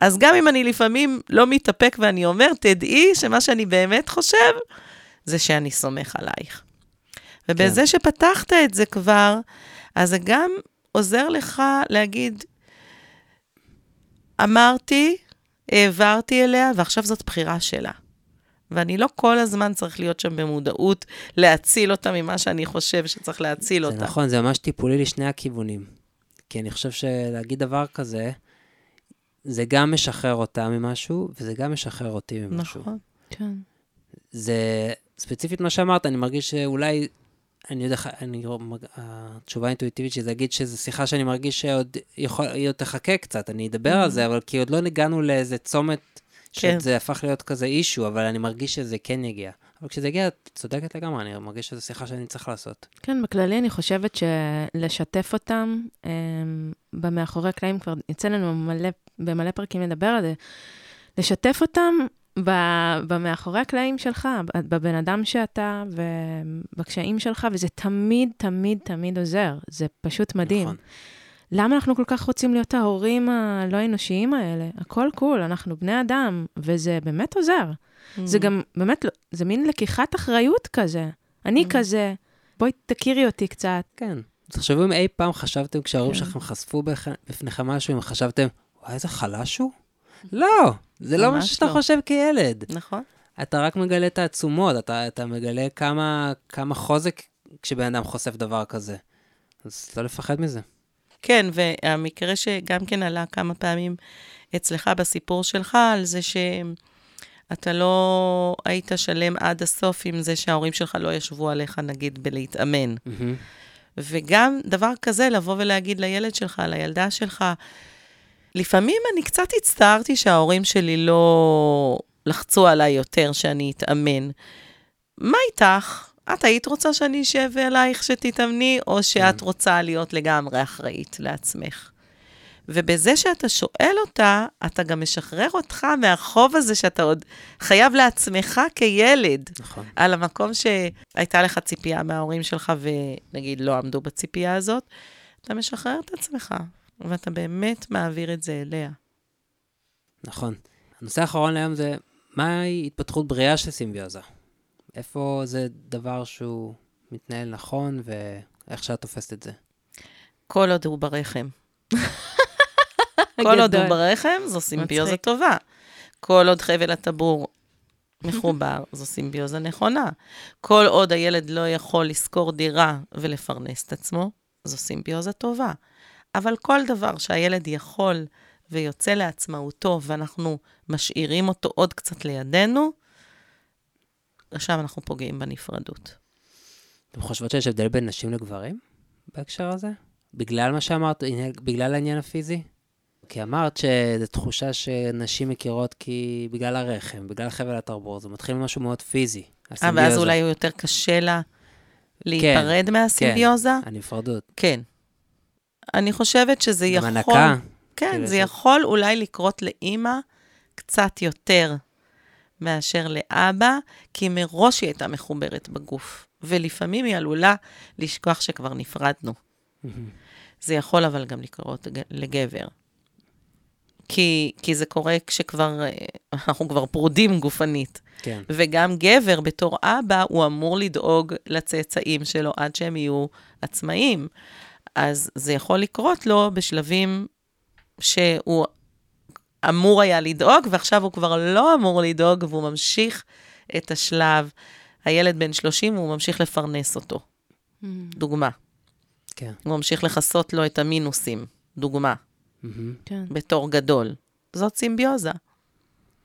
[SPEAKER 3] אז גם אם אני לפעמים לא מתאפק ואני אומר, תדעי שמה שאני באמת חושב, זה שאני סומך עלייך. ובזה
[SPEAKER 1] כן.
[SPEAKER 3] שפתחת את זה כבר, אז זה גם עוזר לך להגיד, אמרתי, העברתי אליה, ועכשיו זאת בחירה שלה. ואני לא כל הזמן צריך להיות שם במודעות להציל אותה ממה שאני חושב שצריך להציל
[SPEAKER 1] זה
[SPEAKER 3] אותה.
[SPEAKER 1] נכון, זה ממש טיפולי לשני הכיוונים. כי אני חושב שלהגיד דבר כזה, זה גם משחרר אותה ממשהו, וזה גם משחרר אותי ממשהו.
[SPEAKER 3] נכון.
[SPEAKER 2] כן.
[SPEAKER 1] זה ספציפית מה שאמרת, אני מרגיש שאולי, אני יודע, אני, התשובה האינטואיטיבית שזה להגיד שזו שיחה שאני מרגיש שעוד יכול, היא עוד תחכה קצת, אני אדבר על זה, אבל כי עוד לא הגענו לאיזה צומת,
[SPEAKER 3] כן.
[SPEAKER 1] שזה הפך להיות כזה אישו, אבל אני מרגיש שזה כן יגיע. אבל כשזה יגיע, את צודקת לגמרי, אני מרגיש שזו שיחה שאני צריך לעשות.
[SPEAKER 2] כן, בכללי אני חושבת שלשתף אותם הם, במאחורי הקלעים, כבר יצא לנו מלא, במלא פרקים לדבר על זה, לשתף אותם במאחורי הקלעים שלך, בבן אדם שאתה ובקשיים שלך, וזה תמיד, תמיד, תמיד עוזר. זה פשוט מדהים.
[SPEAKER 1] נכון.
[SPEAKER 2] למה אנחנו כל כך רוצים להיות ההורים הלא אנושיים האלה? הכל קול, אנחנו בני אדם, וזה באמת עוזר. זה גם באמת, לא- זה מין לקיחת אחריות כזה. אני כזה, בואי תכירי אותי קצת.
[SPEAKER 1] כן. תחשבו אם אי פעם חשבתם, כשההורים
[SPEAKER 2] כן.
[SPEAKER 1] שלכם חשפו בפניכם משהו, אם חשבתם, וואי, איזה חלש הוא? לא, זה לא מה שאתה
[SPEAKER 3] לא.
[SPEAKER 1] חושב כילד.
[SPEAKER 3] נכון.
[SPEAKER 1] אתה רק מגלה את העצומות, אתה, אתה מגלה כמה, כמה חוזק כשבן אדם חושף דבר כזה. אז לא לפחד מזה.
[SPEAKER 3] כן, והמקרה שגם כן עלה כמה פעמים אצלך בסיפור שלך, על זה שאתה לא היית שלם עד הסוף עם זה שההורים שלך לא ישבו עליך, נגיד, בלהתאמן.
[SPEAKER 1] מהמם.
[SPEAKER 3] וגם דבר כזה, לבוא ולהגיד לילד שלך, לילדה שלך, לפעמים אני קצת הצטערתי שההורים שלי לא לחצו עליי יותר שאני אתאמן. מה איתך? את היית רוצה שאני אשב אלייך שתתאמני, או שאת
[SPEAKER 1] כן.
[SPEAKER 3] רוצה להיות לגמרי אחראית לעצמך? ובזה שאתה שואל אותה, אתה גם משחרר אותך מהחוב הזה שאתה עוד חייב לעצמך כילד.
[SPEAKER 1] נכון.
[SPEAKER 3] על המקום שהייתה לך ציפייה מההורים שלך, ונגיד לא עמדו בציפייה הזאת, אתה משחרר את עצמך. ואתה באמת מעביר את זה אליה.
[SPEAKER 1] נכון. הנושא האחרון להיום זה, מהי התפתחות בריאה של סימביוזה? איפה זה דבר שהוא מתנהל נכון, ואיך שאת תופסת את זה?
[SPEAKER 3] כל עוד הוא ברחם. כל עוד הוא. ברחם, זו סימביוזה
[SPEAKER 2] מצחיק.
[SPEAKER 3] טובה. כל עוד חבל הטבור מחובר, *laughs* זו סימביוזה נכונה. כל עוד הילד לא יכול לשכור דירה ולפרנס את עצמו, זו סימביוזה טובה. אבל כל דבר שהילד יכול ויוצא לעצמאותו, ואנחנו משאירים אותו עוד קצת לידינו, שם אנחנו פוגעים בנפרדות.
[SPEAKER 1] אתם חושבות שיש הבדל בין נשים לגברים בהקשר הזה? בגלל מה שאמרת, בגלל העניין הפיזי? כי אמרת שזו תחושה שנשים מכירות כי בגלל הרחם, בגלל חבל הטרבור, זה מתחיל ממשהו מאוד פיזי.
[SPEAKER 3] אה, ואז אולי הוא יותר קשה לה להיפרד מהסימביוזה?
[SPEAKER 1] הנפרדות.
[SPEAKER 3] כן. אני חושבת שזה יכול...
[SPEAKER 1] הנקה.
[SPEAKER 3] כן,
[SPEAKER 1] כאילו,
[SPEAKER 3] זה יכול אולי לקרות לאימא קצת יותר מאשר לאבא, כי מראש היא הייתה מחוברת בגוף, ולפעמים היא עלולה לשכוח שכבר נפרדנו. זה יכול אבל גם לקרות לגבר. כי, כי זה קורה כשכבר, אה, אנחנו כבר פרודים גופנית.
[SPEAKER 1] כן.
[SPEAKER 3] וגם גבר בתור אבא, הוא אמור לדאוג לצאצאים שלו עד שהם יהיו עצמאים. אז זה יכול לקרות לו בשלבים שהוא אמור היה לדאוג, ועכשיו הוא כבר לא אמור לדאוג, והוא ממשיך את השלב. הילד בן 30, הוא ממשיך לפרנס אותו. דוגמה.
[SPEAKER 1] כן.
[SPEAKER 3] הוא ממשיך לכסות לו את המינוסים. דוגמה.
[SPEAKER 1] מהמם.
[SPEAKER 2] כן.
[SPEAKER 3] בתור גדול. זאת סימביוזה.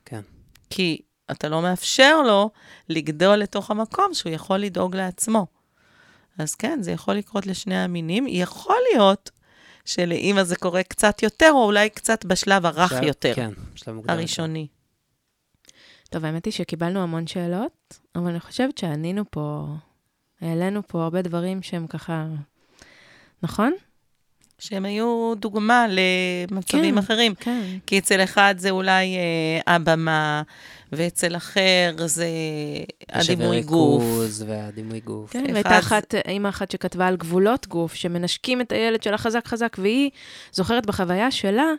[SPEAKER 1] כן.
[SPEAKER 3] כי אתה לא מאפשר לו לגדול לתוך המקום שהוא יכול לדאוג לעצמו. אז כן, זה יכול לקרות לשני המינים. יכול להיות שלאימא זה קורה קצת יותר, או אולי קצת בשלב הרך
[SPEAKER 1] בשלב-
[SPEAKER 3] יותר,
[SPEAKER 1] כן, בשלב מוקדם. יותר.
[SPEAKER 3] הראשוני.
[SPEAKER 2] טוב, האמת היא שקיבלנו המון שאלות, אבל אני חושבת שענינו פה, העלינו פה הרבה דברים שהם ככה... נכון?
[SPEAKER 3] שהם היו דוגמה למצבים
[SPEAKER 2] כן.
[SPEAKER 3] אחרים.
[SPEAKER 2] כן.
[SPEAKER 3] כי אצל אחד זה אולי אה, הבמה, ואצל אחר זה הדימוי גוף.
[SPEAKER 1] והדימוי גוף.
[SPEAKER 2] כן,
[SPEAKER 3] אחד
[SPEAKER 2] והייתה אחת, אימא אחת שכתבה על גבולות גוף, שמנשקים את הילד שלה חזק חזק, והיא זוכרת בחוויה שלה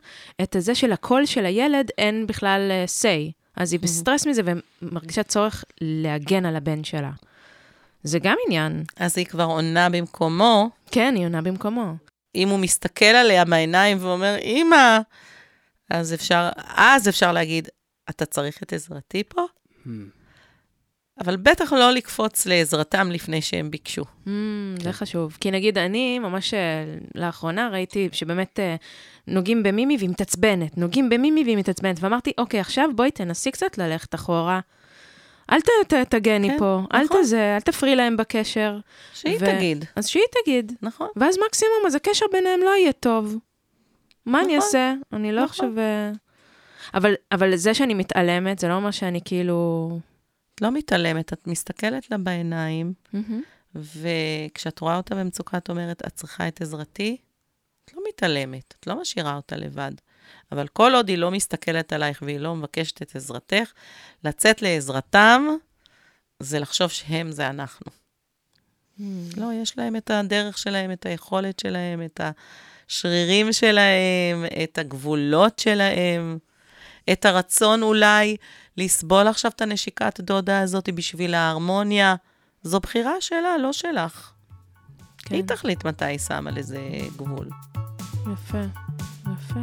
[SPEAKER 2] את זה שלקול של הילד אין בכלל אה, say. אז היא בסטרס מזה ומרגישה צורך להגן על הבן שלה. זה גם עניין.
[SPEAKER 3] אז היא כבר עונה במקומו,
[SPEAKER 2] כן, היא עונה במקומו.
[SPEAKER 3] אם הוא מסתכל עליה בעיניים ואומר, אמא, אז אפשר, אז אפשר להגיד, אתה צריך את עזרתי פה?
[SPEAKER 1] Hmm.
[SPEAKER 3] אבל בטח לא לקפוץ לעזרתם לפני שהם ביקשו.
[SPEAKER 2] Mm,
[SPEAKER 1] כן.
[SPEAKER 2] זה חשוב. כי נגיד, אני ממש אה, לאחרונה ראיתי שבאמת אה, נוגעים במימי והיא מתעצבנת, נוגעים במימי והיא מתעצבנת, ואמרתי, אוקיי, עכשיו בואי תנסי קצת ללכת אחורה. אל ת- ת- תגני
[SPEAKER 3] כן,
[SPEAKER 2] פה, אל
[SPEAKER 3] נכון.
[SPEAKER 2] תזה, אל תפריעי להם בקשר.
[SPEAKER 3] שהיא
[SPEAKER 2] ו-
[SPEAKER 3] תגיד,
[SPEAKER 2] אז שהיא תגיד.
[SPEAKER 3] נכון.
[SPEAKER 2] ואז מקסימום, אז הקשר ביניהם לא יהיה טוב. מה אני
[SPEAKER 3] נכון,
[SPEAKER 2] אעשה? אני לא
[SPEAKER 3] נכון.
[SPEAKER 2] עכשיו... אבל, אבל זה שאני מתעלמת, זה לא אומר שאני כאילו...
[SPEAKER 3] את לא מתעלמת, את מסתכלת לה בעיניים,
[SPEAKER 2] מהמם.
[SPEAKER 3] וכשאת רואה אותה במצוקה, את אומרת, את צריכה את עזרתי? את לא מתעלמת, את לא משאירה אותה לבד. אבל כל עוד היא לא מסתכלת עלייך והיא לא מבקשת את עזרתך, לצאת לעזרתם זה לחשוב שהם זה אנחנו. לא, יש להם את הדרך שלהם, את היכולת שלהם, את השרירים שלהם, את הגבולות שלהם, את הרצון אולי לסבול עכשיו את הנשיקת דודה הזאת בשביל ההרמוניה. זו בחירה שלה, לא שלך.
[SPEAKER 2] כן.
[SPEAKER 3] היא תחליט מתי היא שמה לזה גבול.
[SPEAKER 2] יפה, יפה.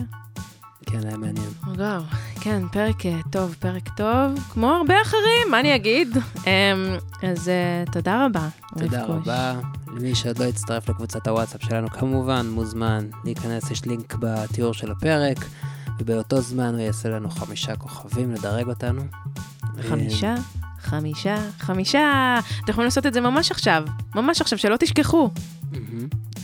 [SPEAKER 1] כן, היה מעניין.
[SPEAKER 2] וואו, כן, פרק אה, טוב, פרק טוב, כמו הרבה אחרים, מה אני אגיד? אמ, אז אה, תודה רבה.
[SPEAKER 1] תודה. רבה. למי שעוד לא הצטרף לקבוצת הוואטסאפ שלנו, כמובן, מוזמן להיכנס, יש לינק בתיאור של הפרק, ובאותו זמן הוא יעשה לנו חמישה כוכבים לדרג אותנו.
[SPEAKER 2] חמישה, חמישה, חמישה. אתם יכולים לעשות את זה ממש עכשיו, ממש עכשיו, שלא תשכחו.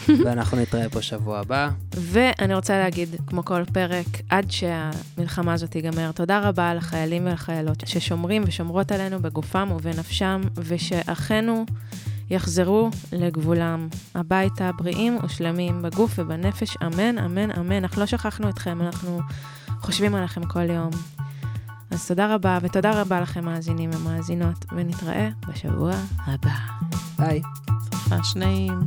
[SPEAKER 2] *laughs*
[SPEAKER 1] ואנחנו נתראה פה שבוע הבא.
[SPEAKER 2] ואני רוצה להגיד, כמו כל פרק, עד שהמלחמה הזאת תיגמר, תודה רבה לחיילים ולחיילות ששומרים ושומרות עלינו בגופם ובנפשם, ושאחינו יחזרו לגבולם, הביתה בריאים ושלמים, בגוף ובנפש, אמן, אמן, אמן. אנחנו לא שכחנו אתכם, אנחנו חושבים עליכם כל יום. אז תודה רבה, ותודה רבה לכם מאזינים ומאזינות, ונתראה בשבוע הבא.
[SPEAKER 1] ביי.
[SPEAKER 3] סליחה, שניים.